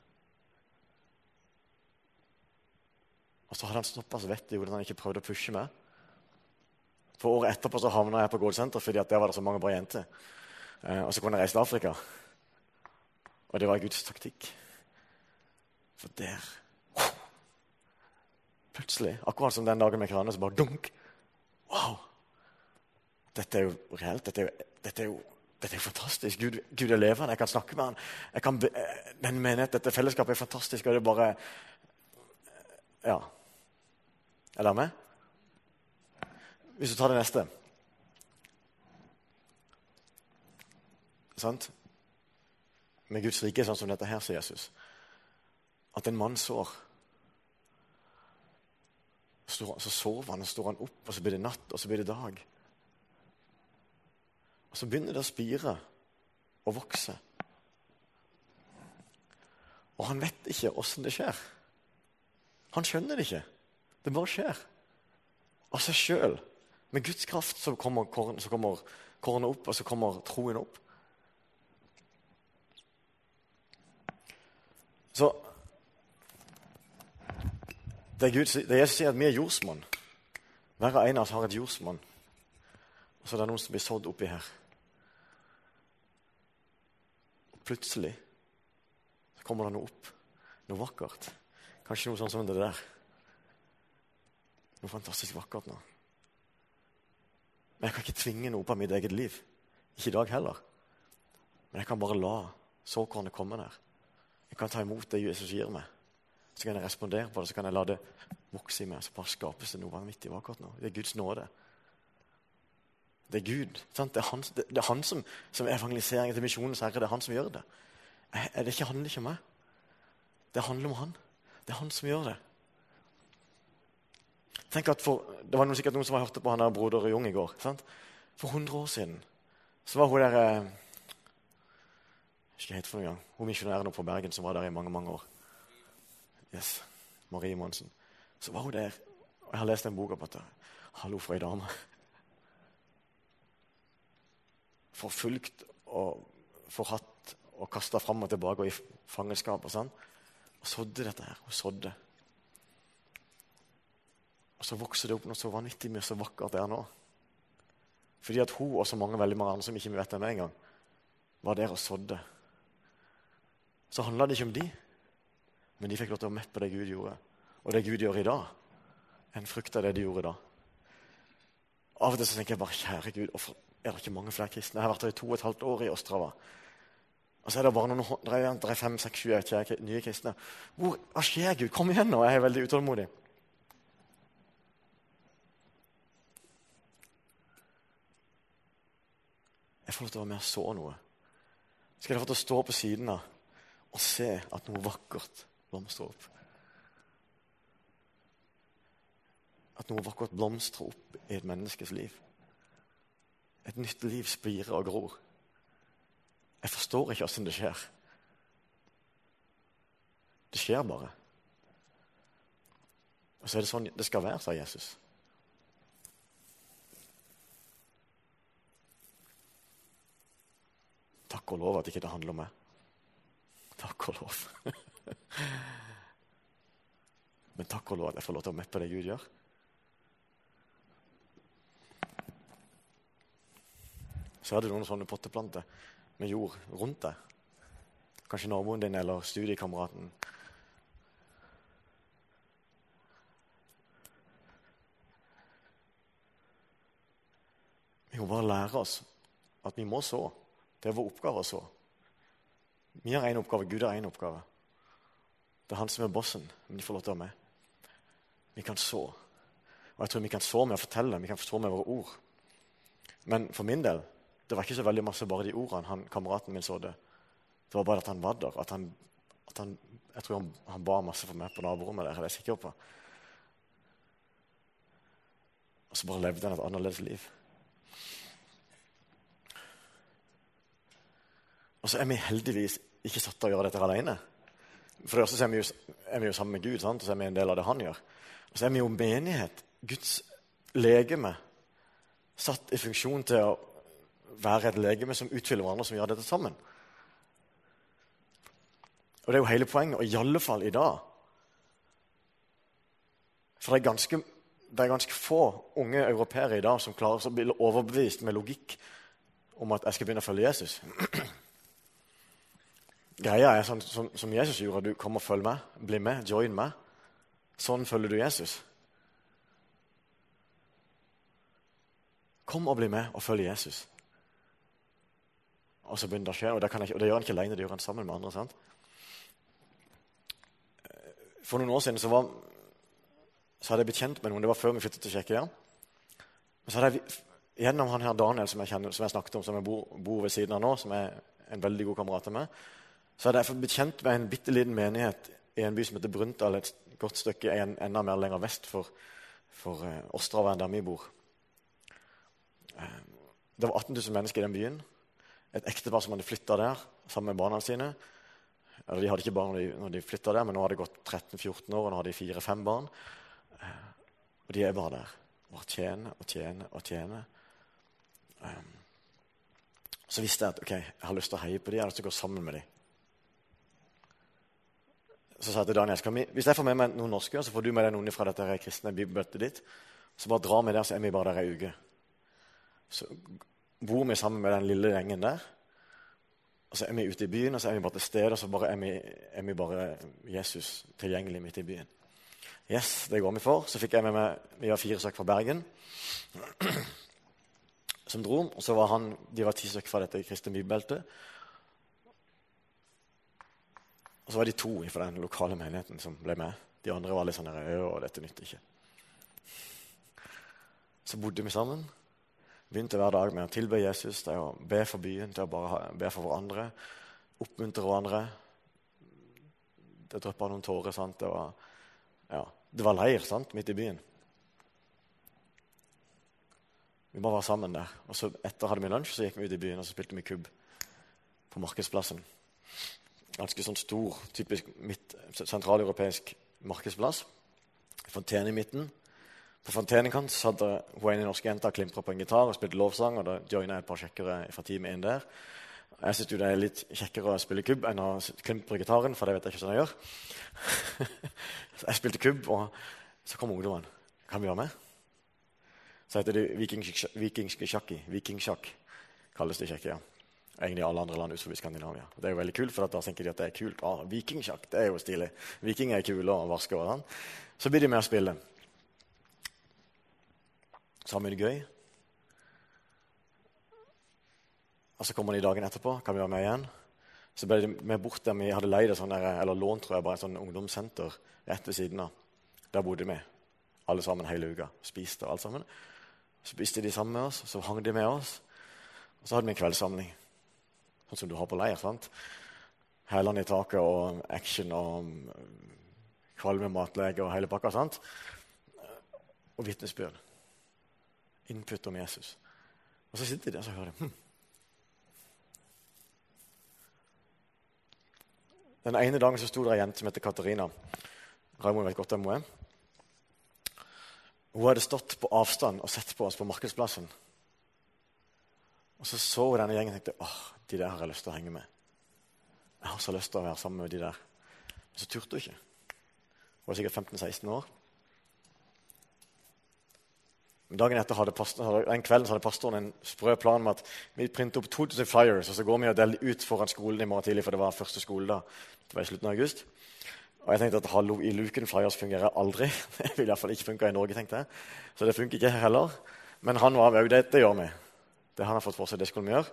Og så hadde han såpass vett i hodet at han ikke prøvde å pushe meg. For året etterpå så havna jeg på Gold fordi at der var det så mange bra jenter. Eh, og så kunne jeg reise til Afrika. Og det var Guds taktikk. For der Plutselig, akkurat som den dagen med kranen, så bare dunk. Wow! Dette er jo reelt. Dette er jo, dette er jo, dette er fantastisk. Gud, Gud, er levende. Jeg kan snakke med han. Jeg kan, den menighet, Dette fellesskapet er fantastisk. og det er bare Ja. Er dere med? Hvis du tar det neste Sant? Med Guds rike sånn som dette her, sier Jesus. At en mann sår. Så sover han, og står han opp, og så blir det natt, og så blir det dag. Og så begynner det å spire og vokse. Og han vet ikke åssen det skjer. Han skjønner det ikke. Det bare skjer. Av seg sjøl. Med Guds kraft så kommer kornet opp, og så kommer troen opp. Så det, Gud, det Jesus sier at vi er jordsmonn. Hver og en av oss har et jordsmonn. Og så er det noen som blir sådd oppi her. Og plutselig så kommer det noe opp. Noe vakkert. Kanskje noe sånn som det der. Noe fantastisk vakkert nå. Men jeg kan ikke tvinge noe på mitt eget liv. Ikke i dag heller. Men jeg kan bare la såkornet komme der. Jeg kan ta imot det Jesus gir meg. Så kan jeg respondere på det, så kan jeg la det vokse i meg. Så bare skapes det noe vanvittig vakkert nå. Det er Guds nåde. Det er Gud. Sant? Det er han, det, er han som, som evangeliserer til misjonens herre. Det er han som gjør det. Er det handler ikke om meg. Det handler om han. Det er han som gjør det. Tenk at for, Det var sikkert noen som hørte på han der broder Jung i går. Sant? For 100 år siden så var hun der eh, ikke helt for noen gang. Hun misjonæren oppe på Bergen som var der i mange mange år. Yes, Marie Monsen. Så var hun der. Og jeg har lest en bok på dette. Hallo, for ei dame. Forfulgt og forhatt og kasta fram og tilbake og i fangenskap og sånn. Og sådde dette her. Hun sådde. Og så vokser det opp noe så vanvittig mye så vakkert det er nå. Fordi at hun og så mange veldig mange andre som ikke vi vet en engang, var der og sådde så handla det ikke om de. Men de fikk lov til å på det Gud gjorde. Og det Gud gjør i dag, en frukt av det de gjorde da. Av og til så tenker jeg bare kjære Gud, hvorfor er det ikke mange flere kristne? Jeg har vært her i to og et halvt år i Ostrava. Og så er det bare noen det er fem, seks, sju nye kristne. Hvor, hva skjer, Gud? Kom igjen nå! Jeg er veldig utålmodig. Jeg får lov til å være med og så noe. Skal jeg få lov til å stå på siden av og se at noe vakkert blomstrer opp. At noe vakkert blomstrer opp i et menneskes liv. Et nytt liv spirer og gror. Jeg forstår ikke åssen det skjer. Det skjer bare. Og så er det sånn det skal være, sa Jesus. Takk og lov at ikke det handler om meg. Takk og lov. Men takk og lov at jeg får lov til å være det Gud gjør. Så hadde du noen sånne potteplanter med jord rundt deg. Kanskje naboen din eller studiekameraten. Vi må bare lære oss at vi må så. Det er vår oppgave å så. Vi har én oppgave, Gud har én oppgave. Det er han som er bossen, men de får lov til å være med. Vi kan så. Og jeg tror vi kan så med å fortelle, vi kan så med våre ord. Men for min del det var ikke så veldig masse bare de ordene han, kameraten min så det. Det var bare at han var der. At han, at han, jeg tror han, han, ba masse for meg på naborommet der. Det er jeg sikker på. Og så bare levde han et annerledes liv. Og så er vi heldigvis ikke satt til å gjøre dette alene. For det første er vi, jo, er vi jo sammen med Gud, sant? og så er vi en del av det han gjør. Og så er vi jo menighet, Guds legeme, satt i funksjon til å være et legeme som utfyller hverandre, som gjør dette sammen. Og det er jo hele poenget, og i alle fall i dag. For det er ganske, det er ganske få unge europeere i dag som klarer å bli overbevist med logikk om at jeg skal begynne å følge Jesus. greia er sånn som, som Jesus gjorde. Du kommer og følg med. Bli med. Join meg. Sånn følger du Jesus. Kom og bli med og følg Jesus. Og så begynner det å skje, og det, jeg, og det gjør han ikke alene, det gjør han sammen med andre. sant? For noen år siden så, var, så hadde jeg blitt kjent med noen. Det var før vi flyttet til Tsjekkia. Så hadde jeg, gjennom han her Daniel som jeg, kjenner, som jeg snakket om, som jeg bor, bor, ved siden av nå, som er en veldig god kamerat av meg, så hadde jeg blitt kjent med en bitte liten menighet i en by som heter Bruntal, et godt stykke en, enda mer lenger vest for, for uh, Ostrava enn der vi bor. Uh, det var 18 000 mennesker i den byen. Et ektepar som hadde flytta der sammen med barna sine. Eller de hadde ikke barn når de flytta der, men nå har det gått 13-14 år, og nå har de fire-fem barn. Uh, og de er bare der. Bare tjener og tjener og tjener. Um, så visste jeg at ok, jeg har lyst til å heie på dem, jeg har lyst til å gå sammen med dem. Så sa jeg til Daniel vi, hvis jeg får med meg noen norske, så får du med deg noen fra dette kristne bibelbøttet ditt. Så bare dra med der, så er vi bare der ei uke. Så bor vi sammen med den lille gjengen der. Og så er vi ute i byen, og så er vi bare til stede, og så er, vi, er vi bare Jesus tilgjengelig midt i byen. Yes, det går vi for. Så fikk jeg med meg Vi var fire stykker fra Bergen som dro. Og så var han, de var ti stykker fra dette kristne bibelbeltet. Og så var de to fra den lokale menigheten som ble med. De andre var litt sånn og dette nytter ikke. Så bodde vi sammen. Begynte hver dag med å tilbe Jesus, til å be for byen, til å bare be for hverandre. Oppmuntre hverandre. Det dryppa noen tårer. sant? Det var, ja, det var leir sant? midt i byen. Vi bare var sammen der. Og så Etter hadde vi lunsj, så gikk vi ut i byen og så spilte vi kubb på Markedsplassen. Ganske sånn stor, typisk sentraleuropeisk markedsplass. Fontene i midten. På fontenekant satt hun ene norske jenta og klimpra på en gitar og spilte lovsang. og Da joina et par kjekkere fra teamet inn der. Jeg syns det er litt kjekkere å spille kubb enn å klimpre gitaren, for det vet jeg ikke hvordan jeg gjør. jeg spilte kubb, og så kom ungdommen. Kan vi være med? Så heter det vikingsjakki. Vikingsjakk kalles det i Tsjekkia. Egentlig alle andre land utenfor Skandinavia. Det er jo veldig kult, for da tenker de at det er kult. Ah, Vikingsjakk, det er jo stilig. Vikinger er kule og vasker Og sånn. Så blir de med å spille. Så har vi det gøy. Og så kommer de dagen etterpå. Kan vi være med igjen? Så ble med bort der vi hadde leid sånn der, eller lånt tror jeg, bare et sånn ungdomssenter rett ved siden av. Der bodde vi alle sammen hele uka. Spiste og alt sammen. Så spiste de sammen med oss, så hang de med oss. Og så hadde vi en kveldssamling, sånn som du har på leir. sant? Hælene i taket og action og kvalme matlege og hele pakka. sant? Og vitnesbyrd. Input om Jesus. Og så sitter de der og hører hm. Den ene dagen så sto det ei jente som heter Katarina. Raymond vet godt hvem hun er. Hun hadde stått på avstand og sett på oss på markedsplassen. Og Så så hun denne gjengen og tenkte åh, de der har jeg lyst til å henge med. Jeg har så lyst til å være sammen med de der. Men så turte hun ikke. Hun var sikkert 15-16 år. Dagen etter hadde pastor, den kvelden hadde pastoren en sprø plan med at vi printer opp 2000 flyers og så går vi og deler ut foran skolen i morgen tidlig, for det var første skole da. Det var i slutten av august. Og jeg tenkte at hallo i luken flyers fungerer aldri. Det vil iallfall ikke funke i Norge, tenkte jeg. Så det funker ikke heller. Men han var òg det. Det gjør vi. Det han har fått for seg, det skulle vi gjøre.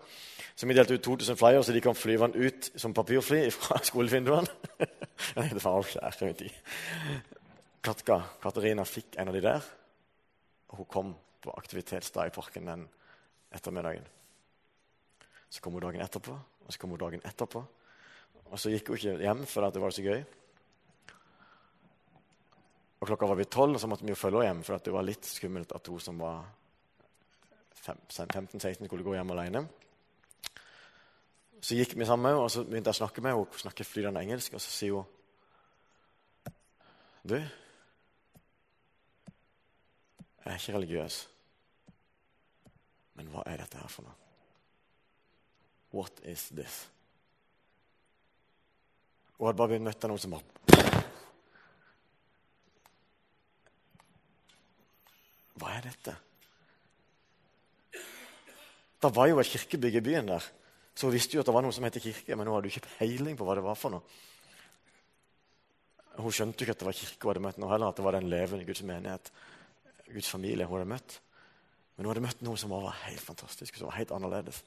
Så vi delte ut 2000 flyer, så de kom den ut som papirfly fra skolevinduene. jeg var kjære tid. Katka, Katarina fikk en av de der, og hun kom på aktivitetsdag i parken den ettermiddagen. Så kom hun dagen etterpå, og så kom hun dagen etterpå. Og så gikk hun ikke hjem fordi det var så gøy. Og klokka var vi tolv, og så måtte vi jo følge henne hjem, for det var litt skummelt at hun som var 15-16, skulle gå hjem alene. Så gikk vi sammen, og så begynte jeg å snakke med henne. Hun snakker flytende engelsk, og så sier hun Du, jeg er ikke religiøs, men hva er dette her for noe? What is this? Hun hadde bare møtt noen som bare Hva er dette? Det var jo et kirkebygg i byen der Så hun visste jo at det var noe som het kirke, men hun hadde jo ikke peiling på hva det var for noe. Hun skjønte jo ikke at det var kirke hun hadde møtt nå heller, at det var den levende Guds menighet, Guds familie hun hadde møtt. Men hun hadde møtt noe som var helt fantastisk, som var helt annerledes.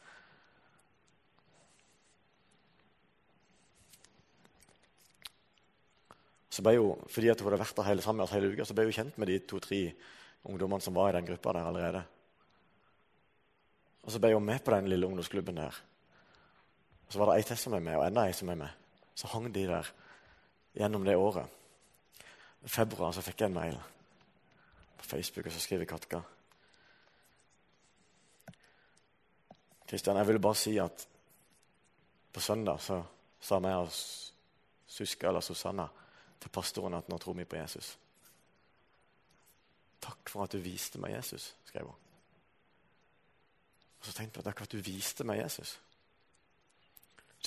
Så ble hun, fordi hun hadde vært der hele, sammen hele uka, så ble hun kjent med de to-tre ungdommene som var i den gruppa der allerede. Og Så ble hun med på den lille ungdomsklubben der. Og Så var det ei til som er med, og enda ei som er med. Så hang de der gjennom det året. I februar så fikk jeg en mail på Facebook, og så skriver Katka Kristian, jeg ville bare si at på søndag så sa vi og Suska eller Susanna til pastoren at nå tror vi på Jesus. Takk for at du viste meg Jesus, skrev hun. Og så tenkte jeg takk for at du viste meg Jesus.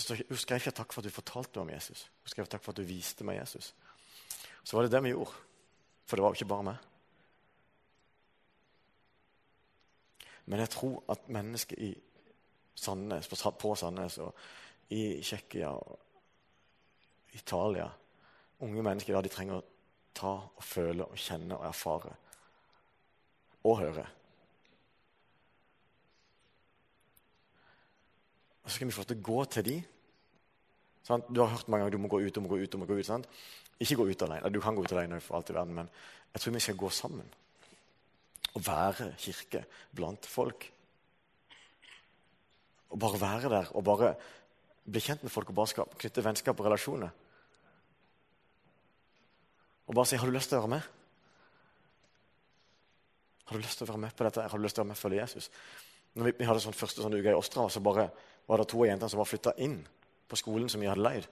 Hun skrev ikke takk for at du fortalte meg om Jesus. Hun skrev takk for at du viste meg Jesus. Så var det det vi gjorde. For det var jo ikke bare meg. Men jeg tror at mennesker i Sandnes, på Sandnes og i Tsjekkia og Italia Unge mennesker da, de trenger å ta og føle og kjenne og erfare og høre. Og så skal vi få til å gå til de. Sant? Du har hørt mange ganger du må gå ut, du må gå ut, du må gå ut. Sant? Ikke gå ut alene. Du kan gå ut alene for alt i verden, men jeg tror vi skal gå sammen. Og være kirke blant folk. Og bare være der og bare bli kjent med folk og bare skal knytte vennskap og relasjoner. Og bare si 'Har du lyst til å være med?' Har du lyst til å være med på dette? Har du lyst til å være med og følge Jesus? Når vi, vi hadde sånn første sånn uke i Åstra, så bare var det to av jentene som var flytta inn på skolen som vi hadde leid.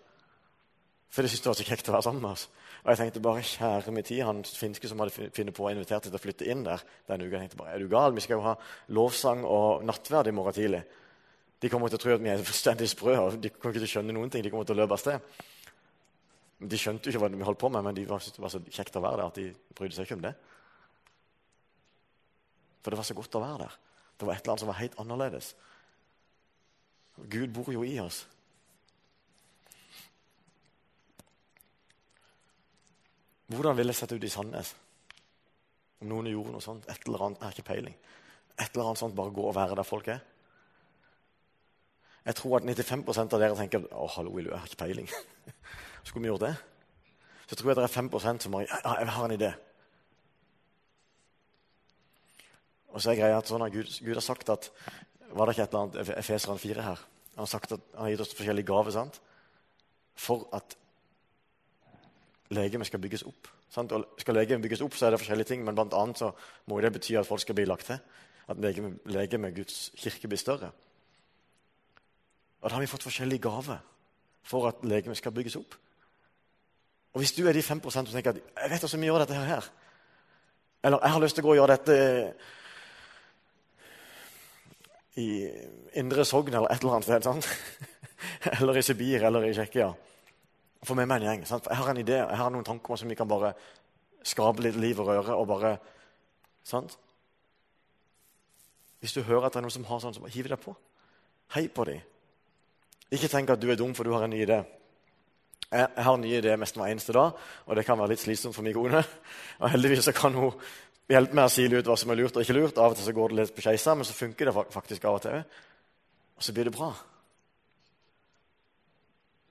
For de syntes det var så kjekt å være sammen med oss. Og jeg tenkte bare, kjære min tid, Han finske som hadde funnet på å invitere til å flytte inn der denne uka, jeg tenkte bare, er du gal? Vi skal jo ha lovsang og nattverd i morgen tidlig. De kommer til å tro at vi er fullstendig sprø, og de kommer ikke til å skjønne noen ting. De kommer til å løpe av sted. De skjønte jo ikke hva vi holdt på med, men de syntes det var så kjekt å være der at de brydde seg ikke om det. For det var så godt å være der. Det var et eller annet som var helt annerledes. Gud bor jo i oss. Hvordan ville det sett ut i Sandnes om noen gjorde noe sånt? Et eller annet, Jeg har ikke peiling. Et eller annet sånt, Bare gå og være der folk er? Jeg tror at 95% av dere tenker å, hallo, jeg har ikke peiling. Skulle vi gjort det? Så tror jeg det er 5% som bare ja, jeg har en idé. Og så er greia at sånn at Gud, Gud, har sagt at Var det ikke et eller annet Efeseren 4 her? Han har at han har gitt oss forskjellige gaver sant? for at legemet skal bygges opp. Sant? Og skal legemet bygges opp, så er det forskjellige ting, men blant annet så må det bety at folk skal bli lagt til. At legemet, legemet Guds kirke blir større. Og da har vi fått forskjellige gaver for at legemet skal bygges opp. Og Hvis du er de 5% som tenker at jeg vet hvordan vi gjør dette her, eller jeg har lyst til å gå og gjøre dette i Indre Sogn eller et eller annet sted. Sant? eller i Sibir eller i Tsjekkia. Få med meg en gjeng. Sant? Jeg har en idé, jeg har noen tanker som vi kan bare skape litt liv og røre. og bare, sant? Hvis du hører at det er noen som har sånn, så hiv deg på. Hei på dem. Ikke tenk at du er dum for du har en ny idé. Jeg, har en ny idé nesten hver eneste dag, og det kan være litt slitsomt for min kone. Og heldigvis så kan hun hjelpe meg å sile ut hva som er lurt og ikke lurt. Av og til så går det litt på skeisa, men så funker det faktisk av og til Og så blir det bra.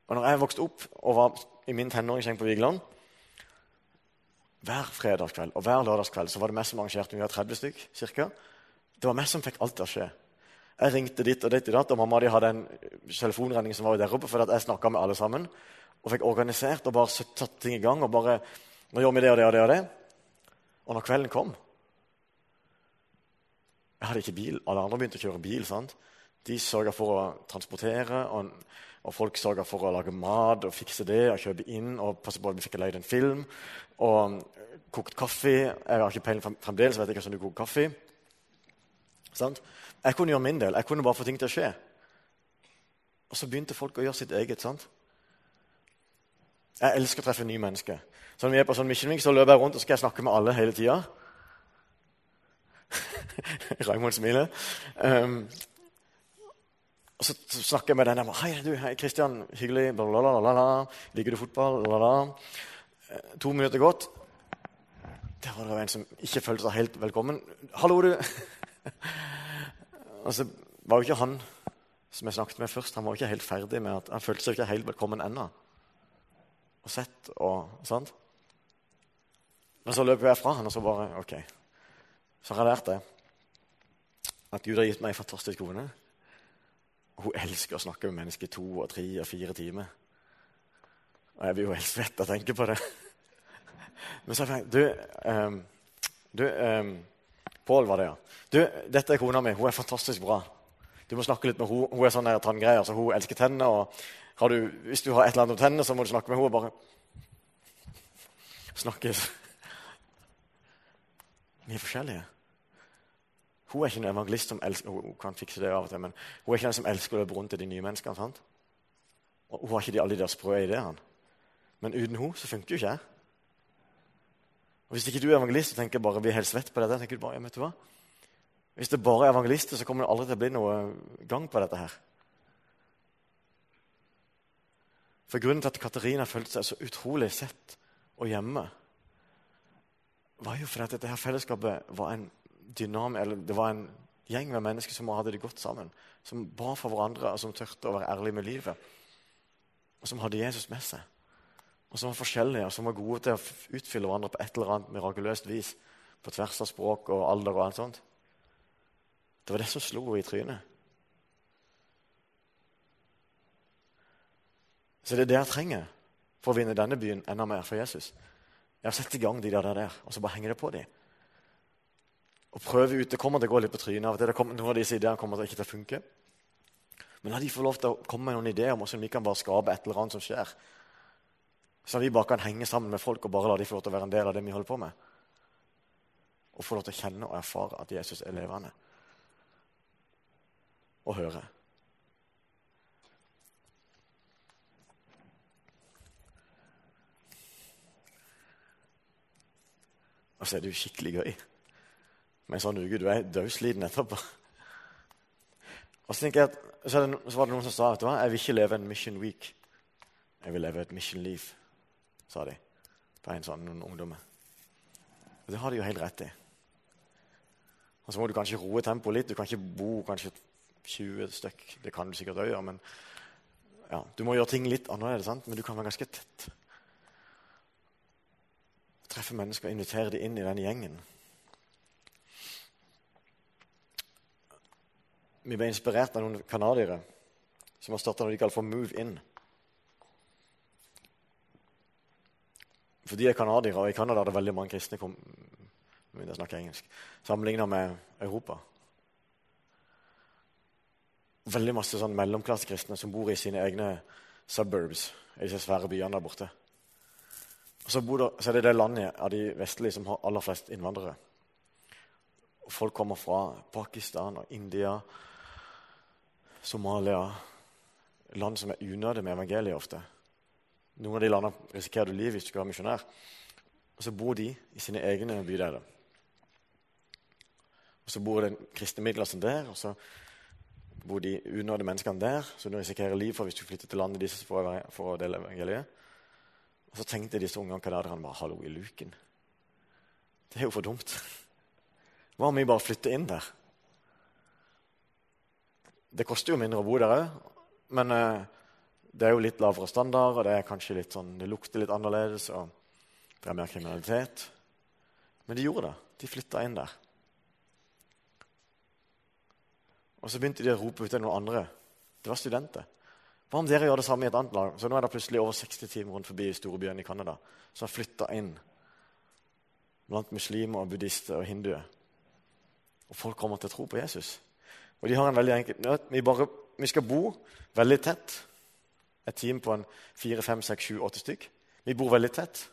Og når jeg vokste opp og var i min tenåringsgjeng på Vigeland Hver fredagskveld og hver lørdagskveld så var det meg som arrangerte. Vi var 30 stykk, cirka. Det var meg som fikk alt til å skje. Jeg ringte dit og dit og datt, og mamma de hadde en telefonregning som var der oppe, fordi jeg snakka med alle sammen og fikk organisert og bare satt ting i gang. og bare, nå gjør vi det og det og det og det. Og når kvelden kom Jeg hadde ikke bil. Alle andre begynte å kjøre bil. sant? De sørga for å transportere, og, og folk sørga for å lage mat og fikse det og kjøpe inn og passe på at vi fikk leid en film. Og kokt kaffe. Jeg har ikke peiling fremdeles, vet jeg ikke hvordan du koker kaffe. Sant? Jeg kunne gjøre min del. Jeg kunne bare få ting til å skje. Og så begynte folk å gjøre sitt eget. sant? Jeg elsker å treffe nye mennesker. Så når vi er på sånn mission så løper jeg rundt og skal jeg snakke med alle hele tida. Raymond smiler. Um, Og så snakker jeg med den. der. hei, du, hei, Kristian. Hyggelig. Blablabla. Liker du fotball? Blablabla. Eh, To minutter gått. Der var det en som ikke følte seg helt velkommen. 'Hallo, du.' Og så var jo ikke han som jeg snakket med først, han var jo ikke helt ferdig med at han følte seg ikke helt velkommen ennå. Og sett og sånt. Men så løper jeg fra han, og så bare OK. Så har jeg lært det. At Gud har gitt meg en fantastisk kone. Hun elsker å snakke med mennesker to og tre og fire timer. Og jeg blir jo helt svett av å tenke på det. Men så tenkte jeg Du, um, du um, Pål var det, ja. Du, dette er kona mi. Hun er fantastisk bra. Du må snakke litt med henne. Hun er sånn tanngreier, så hun elsker tenner. og du, Hvis du har et eller annet om tennene, så må du snakke med henne. bare snakke. Vi er forskjellige. Hun er ikke en evangelist som elsker hun kan fikse det av og til, men hun er ikke den som elsker å løpe rundt til de nye menneskene. sant? Og Hun har ikke de, alle de der sprø ideene. Men uten henne så funker jo ikke jeg. Og Hvis ikke du er evangelist og tenker bare vi er helt svett på dette, tenker du bare, ja, vet du hva? Hvis det bare er evangelister, så kommer det aldri til å bli noe gang på dette her. For Grunnen til at Katarina følte seg så utrolig sett og hjemme, var jo fordi dette her fellesskapet var en dynam, eller det var en gjeng med mennesker som hadde det godt sammen. Som ba for hverandre, og som turte å være ærlige med livet. Og som hadde Jesus med seg. Og som var forskjellige, og som var gode til å utfylle hverandre på et eller annet mirakuløst vis. På tvers av språk og alder og alt sånt. Det var det som slo henne i trynet. Så det er det jeg trenger for å vinne denne byen enda mer for Jesus. Har sett i gang de der, der og så bare henger det på dem. Og prøve ut, Det kommer til å gå litt på trynet av. Det kommer, noen av disse ideene kommer til ikke til å funke. Men la de få lov til å komme med noen ideer om hvordan vi kan bare skape et eller annet som skjer. Så vi bare kan henge sammen med folk og bare la de få lov til å være en del av det vi holder på med. Og få lov til å kjenne og erfare at Jesus er levende. Og høre. Og så er det jo skikkelig gøy med en sånn uke. Du er dødsliten etterpå. Og så, jeg at, så, det, så, var det noen som sa at jeg vil ikke leve en mission week. Jeg vil leve et mission liv, sa de. Er en sånn noen ungdommer. Og det har de jo helt rett i. Og så må du kanskje roe tempoet litt. Du kan ikke bo kanskje 20 stykk. Det kan du sikkert òg gjøre, men ja, du må gjøre ting litt annerledes. Men du kan være ganske tett. Treffe mennesker og invitere dem inn i den gjengen. Vi ble inspirert av noen canadiere som har starta noe de kaller for Move In. For de er canadiere, og i Canada er det veldig mange kristne kom, jeg snakker engelsk, sammenligna med Europa. Veldig masse sånn mellomklassekristne som bor i sine egne suburbs, i disse svære byene der borte. Så, det, så, er det det landet av de vestlige som har aller flest innvandrere. Folk kommer fra Pakistan og India, Somalia Land som er unødige med evangeliet ofte. Noen av de landene risikerer du livet hvis du skal være misjonær. Og så bor de i sine egne bydeler. Og så bor det kristne middelklassen der, og så bor de unådde menneskene der, så du risikerer liv for hvis du flytter til landet deres for å dele evangeliet. Og så tenkte disse unge canadierne bare 'hallo, i luken'. Det er jo for dumt. Hva om vi bare flytter inn der? Det koster jo mindre å bo der òg, men uh, det er jo litt lavere standard, og det er kanskje litt sånn, det lukter litt annerledes, og det er mer kriminalitet. Men de gjorde det. De flytta inn der. Og så begynte de å rope ut til noen andre. Det var studenter. Hva om dere gjør det samme i et annet lag? Så nå er det plutselig over 60 timer rundt forbi storbyen i Canada som har flytta inn blant muslimer og buddhister og hinduer. Og folk kommer til å tro på Jesus. Og de har en veldig enkel vi, bare, vi skal bo veldig tett. Et team på en fire, fem, seks, sju, åtte stykk. Vi bor veldig tett.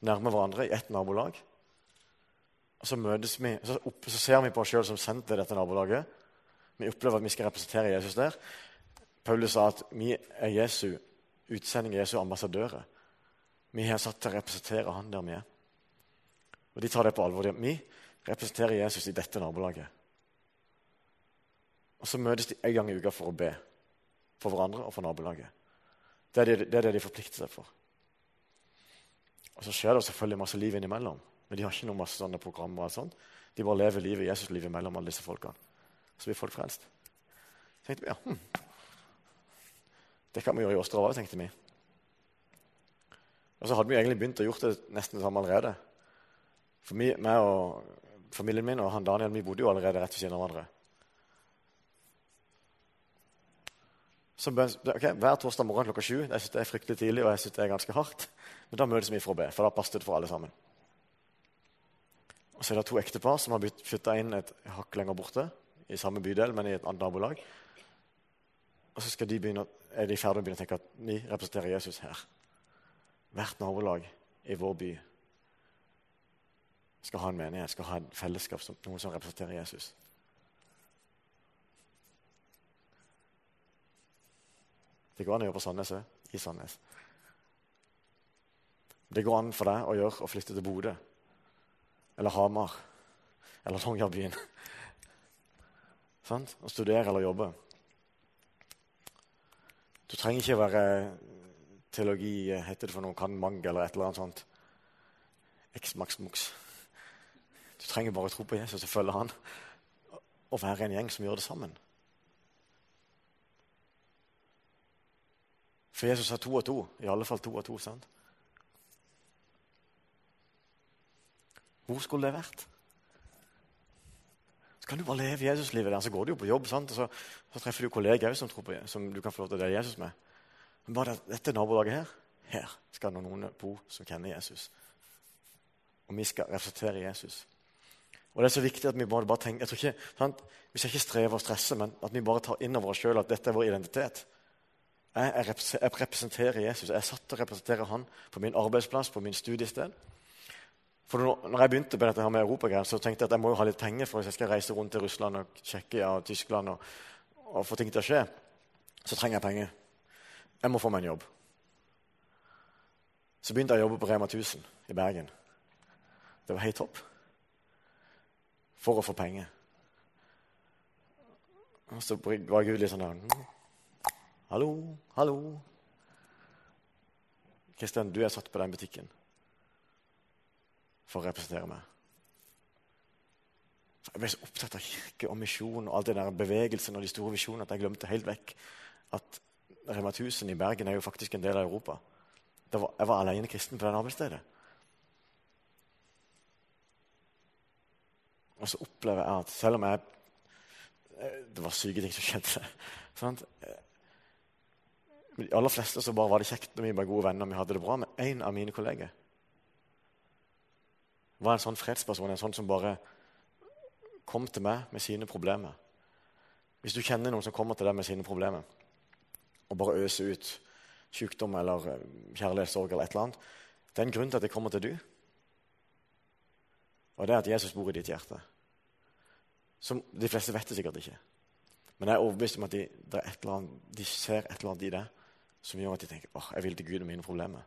Nærme hverandre i ett nabolag. Og så møtes vi, så, opp, så ser vi på oss sjøl som sendt til dette nabolaget. Vi opplever at vi skal representere Jesus der. Paulus sa at vi er Jesu utsending, Jesu ambassadører. Vi er satt til å representere han der vi er. Og de tar det på alvor. Vi representerer Jesus i dette nabolaget. Og så møtes de en gang i uka for å be for hverandre og for nabolaget. Det er det, det er det, de forplikter seg for. Og Så skjer det selvfølgelig masse liv innimellom, men de har ikke noe masse sånne programmer. og sånt. De bare lever livet, Jesus-livet mellom alle disse folkene. Så blir folk frelst. Så tenkte vi, ja, hm. Det kan vi gjøre i Åstra òg, tenkte vi. Og så hadde vi egentlig begynt å gjøre det nesten det samme allerede. For meg, og familien min og han Daniel vi bodde jo allerede rett ved siden av hverandre. Så, okay, Hver torsdag morgen klokka sju. Jeg synes det er fryktelig tidlig og jeg synes det er ganske hardt. Men da møtes vi for å be, for da passet det for alle sammen. Og Så er det to ektepar som har flytta inn et hakk lenger borte, i samme bydel, men i et annet nabolag. Og så skal de begynne, er de ferdig med å begynne å tenke at vi representerer Jesus her. Hvert nabolag i vår by skal ha en menighet, skal ha en fellesskap, som, noen som representerer Jesus. Det går an å gjøre på Sandnes òg. I Sandnes. Det går an for deg å gjøre å flytte til Bodø eller Hamar eller Longyearbyen. Å studere eller jobbe. Du trenger ikke være teologi heter det for noe, kan mange eller et eller annet sånt. X max mux. Du trenger bare å tro på Jesus og følge han og være en gjeng som gjør det sammen. For Jesus har to og to. I alle fall to og to. sant? Hvor skulle det vært? Så kan du bare leve Jesuslivet der. Så går du jo på jobb, sant? og så, så treffer du kollegaer som, tror på, som du kan få lov til å dele Jesus med. Men bare dette nabolaget her her skal noen bo som kjenner Jesus. Og vi skal representere Jesus. Og det er så viktig at Vi bare, bare tenker, jeg tror ikke, sant? Vi skal ikke streve og stresse, men at vi bare tar inn over oss sjøl at dette er vår identitet. Jeg, jeg, representerer Jesus. Jeg er satt til å representere han på min arbeidsplass, på min studiested. For når jeg begynte på dette her med europagreier, så tenkte jeg at jeg må jo ha litt penger for hvis jeg skal reise rundt til Russland og Tsjekkia og Tyskland og, og få ting til å skje. Så trenger jeg penger. Jeg må få meg en jobb. Så begynte jeg å jobbe på Rema 1000 i Bergen. Det var helt topp. For å få penger. Og så var Gud litt sånn der Hallo, hallo. Kristian, du er satt på den butikken for å representere meg. Jeg ble så opptatt av kirke og misjon og all den der bevegelsen og de store visjonene at jeg glemte helt vekk at Rema 1000 i Bergen er jo faktisk en del av Europa. Var, jeg var alene kristen på det arbeidsstedet. Og så opplever jeg at selv om jeg Det var syke ting som skjedde. Sant? de aller fleste så bare var det kjekt når vi var gode venner og vi hadde det bra. Men én av mine kolleger var en sånn fredsperson, en sånn som bare kom til meg med sine problemer. Hvis du kjenner noen som kommer til deg med sine problemer, og bare øser ut sykdom eller eh, kjærlighetssorg eller et eller annet Det er en grunn til at det kommer til du. Og det er at Jesus bor i ditt hjerte. Som de fleste vet det sikkert ikke. Men jeg er overbevist om at de, annet, de ser et eller annet i det som gjør at de tenker åh, jeg vil til Gud og mine problemer.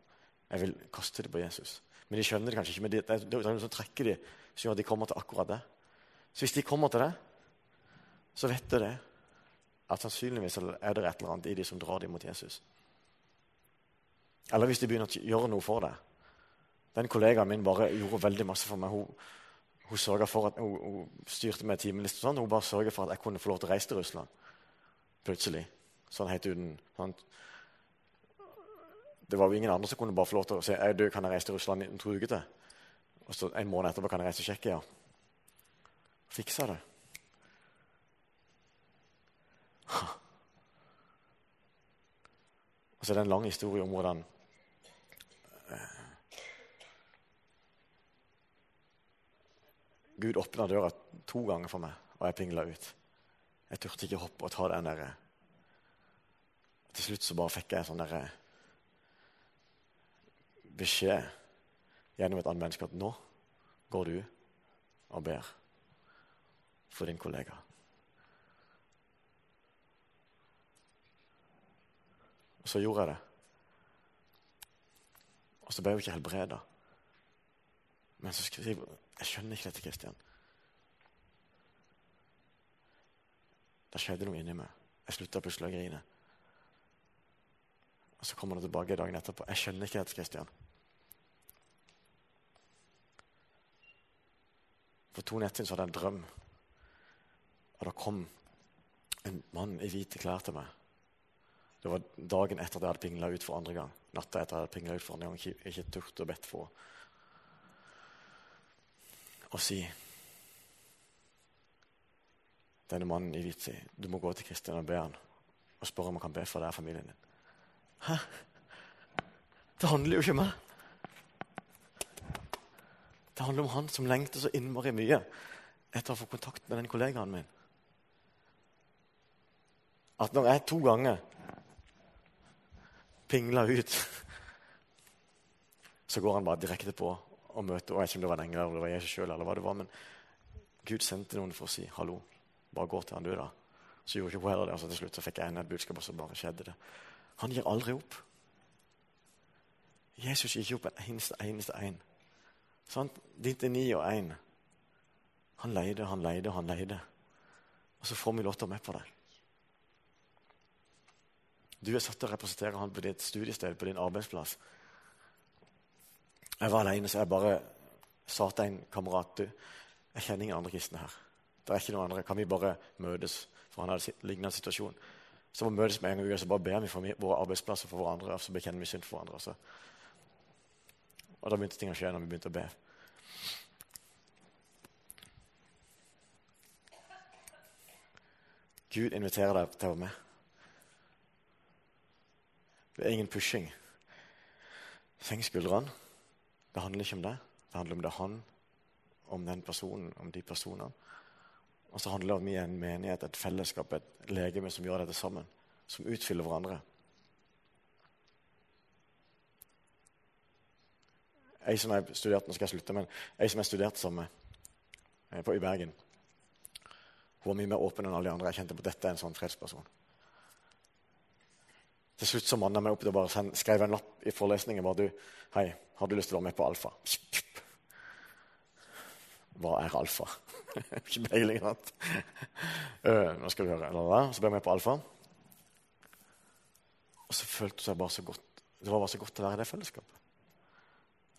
Jeg vil kaste det på Jesus. Men de skjønner det kanskje ikke. men det, det, er noe som trekker de, som gjør at de kommer til akkurat det. Så hvis de kommer til det, så vet de det. At sannsynligvis er det et eller annet i de som drar dem mot Jesus. Eller hvis de begynner å gjøre noe for det. Den kollegaen min bare gjorde veldig masse for meg. Hun, hun, for at, hun, hun styrte med timeliste. Sånn. Hun bare sørget for at jeg kunne få lov til å reise til Russland. Plutselig. Sånn helt uten sånn. Det var jo ingen andre som kunne bare få lov til å si jeg død, kan jeg reise til Russland i to uker til. Og så En måned etterpå kan jeg reise til Tsjekkia. Fiksa det. Og så er det en lang historie om hvordan eh, Gud åpna døra to ganger for meg, og jeg pingla ut. Jeg turte ikke hoppe og ta den derre Til slutt så bare fikk jeg sånn derre beskjed gjennom et annet menneske at nå går du og ber for din kollega. Og så gjorde jeg det. Og så ble jeg jo ikke helbreda. Men så skriver jeg Jeg skjønner ikke dette, Kristian. Det skjedde noe inni meg. Jeg slutta plutselig å grine. Og så kommer han tilbake dagen etterpå. Jeg skjønner ikke dette, Kristian. For to netter hadde jeg en drøm. Og da kom en mann i hvite klær til meg. Det var dagen etter at jeg hadde pingla ut for andre gang. Natta etter at jeg hadde pingla ut for andre gang. Ikke, ikke turt å bedt for å si Denne mannen i hvit du må gå til Kristin og be han og spørre om han kan be for deg og familien din. Hæ? Det handler jo ikke om meg. Det handler om han som lengter så innmari mye etter å få kontakt med den kollegaen min. At når jeg to ganger pingler ut, så går han bare direkte på og møter og Jeg vet ikke om det var en engel eller det var Jesus sjøl, eller hva det var, men Gud sendte noen for å si 'hallo'. Bare gå til han, du, da. Så gjorde ikke hun heller det. og så Til slutt så fikk jeg enda et budskap, og så bare skjedde det. Han gir aldri opp. Jesus gir ikke opp en eneste, eneste en. Sånn? Ditt er ni og én. Han leide, han leide, han leide. Og så får vi lov til å med på det. Du er satt til å representere han på ditt studiested, på din arbeidsplass. Jeg var alene, så jeg bare sa til en kamerat du, jeg kjenner ingen andre kristne her. Det er ikke noen andre. Kan vi bare møtes? For han hadde lignende situasjon. Så må vi møtes med en gang i så bare ber vi for våre arbeidsplasser for hverandre. og så bekjenner vi synd for hverandre. Så. Og da begynte ting å skje når vi begynte å be. Gud inviterer deg til å være med. Det er ingen pushing. Senk skuldrene. Det handler ikke om det. Det handler om det er han, om den personen, om de personene. Og så handler det om en menighet, et fellesskap, et legeme som gjør dette sammen. Som utfyller hverandre. Jeg som jeg studerte, nå skal jeg slutte, men jeg som jeg studerte sammen med på, i Bergen Hun var mye mer åpen enn alle de andre. Jeg kjente på dette en sånn fredsperson. Til slutt så manna jeg meg opp og bare skrev en lapp i forelesningen. bare du, hei, har du lyst til å være med på Alfa? Hva er alfa? ikke peiling. uh, nå skal du høre. Så ble jeg med på alfa. Og så følte jeg bare så godt Det var bare så godt å være i det fellesskapet.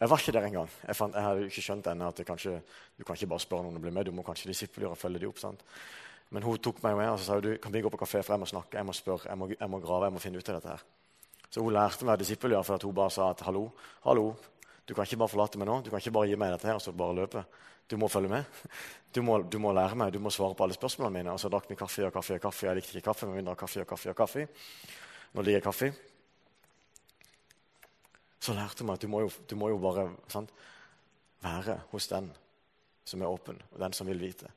Jeg var ikke der engang. Jeg, fant, jeg hadde ikke skjønt ennå at kanskje, du kan ikke bare spørre noen å bli med. Du må kanskje disippelgjøre og følge dem opp. sant? Men hun tok meg med og så sa du, kan vi gå på kafé, for jeg må snakke, jeg må spørre, jeg må, jeg må grave, jeg må finne ut av dette. her. Så hun lærte meg disippelgjøre for hun bare sa at hallo, hallo, du kan ikke bare forlate meg nå. Du kan ikke bare gi meg dette her og så bare løpe. Du må følge med. Du må, du må, lære meg, du må svare på alle spørsmålene mine. Og så drakk vi kaffe og kaffe og kaffe. Jeg likte ikke kaffe, men vi drakk kaffe og kaffe og kaffe. Nå liker jeg kaffe. Så lærte meg at du må jo, du må jo bare sant, være hos den som er åpen, og den som vil vite.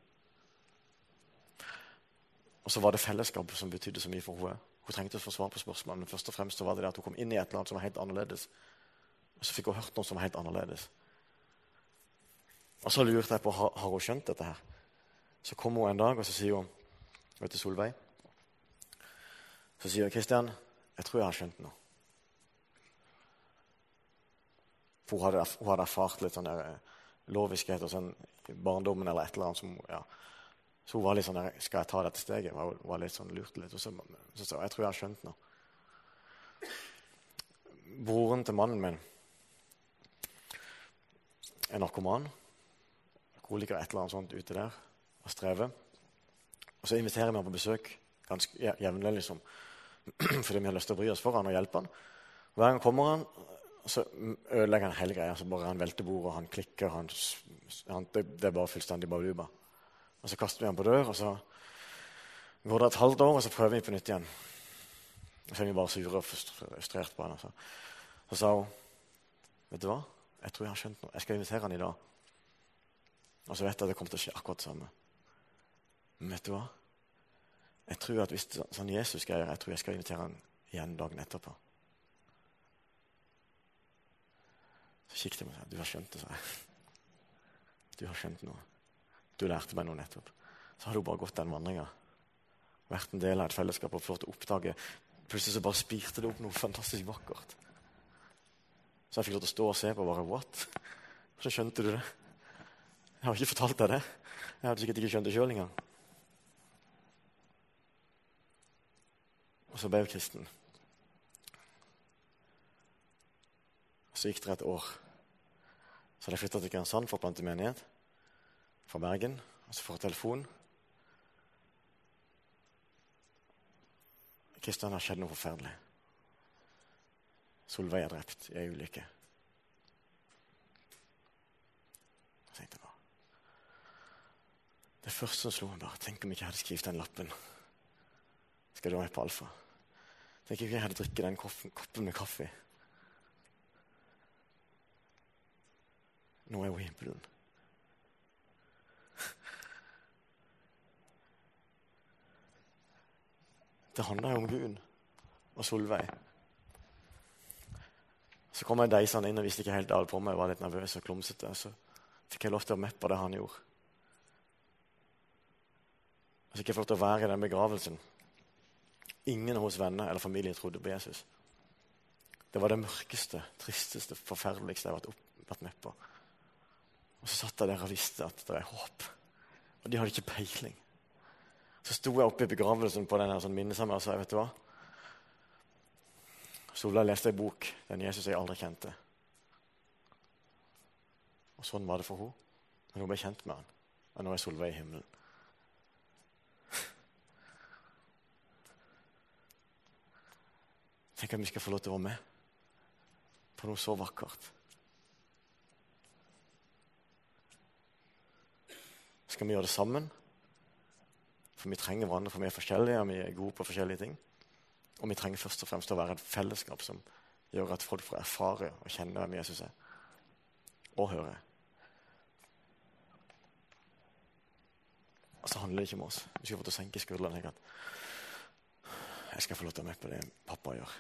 Og så var det fellesskapet som betydde så mye for henne. Hun trengte å få svar på spørsmålene, men først og fremst så var det det at hun kom inn i et eller annet som var helt annerledes. Og så fikk hun hørt noe som var helt annerledes. Og så lurte jeg på har, hun skjønt dette her. Så kommer hun en dag og så sier hun, vet du Solveig Så sier hun, 'Kristian, jeg tror jeg har skjønt noe.' For hun hadde, hun hadde erfart litt sånn eh, loviskhet og sånn i barndommen eller et eller annet. Som, ja. Så hun var litt sånn der, 'Skal jeg ta dette steget?' Hun var litt sånn lurt litt. Og så sa hun, 'Jeg tror jeg har skjønt noe'. Broren til mannen min er narkoman. Alkoholiker et eller annet sånt ute der og strever. Og så inviterer vi ham på besøk ganske jevnlig, liksom, fordi vi har lyst til å bry oss for han og hjelpe han. Hver gang kommer han, så ødelegger han hele greia. Så bare Han velter bordet, han klikker. Han, han, det, det, er bare fullstendig baluba. Og så kaster vi han på dør, og så går det et halvt år, og så prøver vi på nytt igjen. Og så er vi bare sure og frustrert på henne. Så, så sa hun Vet du hva? Jeg tror jeg har skjønt noe. Jeg skal invitere han i dag. Og så vet jeg at det kommer til å skje akkurat det samme. Men vet du hva? Jeg tror at hvis sånn Jesus skal jeg tror jeg skal invitere han igjen dagen etterpå. Så kikket jeg på meg du har skjønt det, sa jeg. Du har skjønt noe. Du lærte meg noe nettopp. Så har du bare gått den vandringa. Vært en del av et fellesskap og fått oppdage Plutselig så bare spirte det opp noe fantastisk vakkert. Så jeg fikk lov til å stå og se på bare What? Så skjønte du det. Jeg har ikke fortalt deg det. Jeg hadde sikkert ikke skjønt det sjøl engang. Og så ble jeg kristen. Så gikk det et år. Så hadde jeg flytta til Kristiansand for å plante menighet. Fra Bergen. Og så får jeg telefon. Kristian har skjedd noe forferdelig. Solveig er drept i ei ulykke. Så tenkte jeg bare Det første som slo meg, bare Tenk om jeg ikke hadde skrevet den lappen. Skal du være med på Alfa? Tenk om jeg hadde drukket den koppen med kaffe. Nå er hun i himmelen. Det handler jo om Gud og Solveig. Så kom jeg deisende inn og visste ikke helt alt på meg. Jeg var litt nervøs og klumsete. Så fikk jeg lov til å meppe det han gjorde. Så fikk jeg lov til å være i den begravelsen. Ingen hos venner eller familie trodde på Jesus. Det var det mørkeste, tristeste, forferdeligste jeg har vært med på. Og så satt jeg der og visste at det er håp. Og de hadde ikke peiling. Så sto jeg oppe i begravelsen på den sånn minnesamling og sa vet du hva? Solveig leste ei bok, den Jesus jeg aldri kjente. Og sånn var det for henne. Men hun ble kjent med han. Og nå er Solveig i himmelen. Tenk at vi skal få lov til å være med på noe så vakkert. Skal vi gjøre det sammen? For vi trenger hverandre, for vi er forskjellige, og vi er gode på forskjellige ting. Og vi trenger først og fremst å være et fellesskap som gjør at folk får erfare og kjenne hvem Jesus er. Og høre. Og så handler det ikke om oss. Vi skal få til å senke skuldrene. Jeg skal få lov til å være med på det pappa gjør.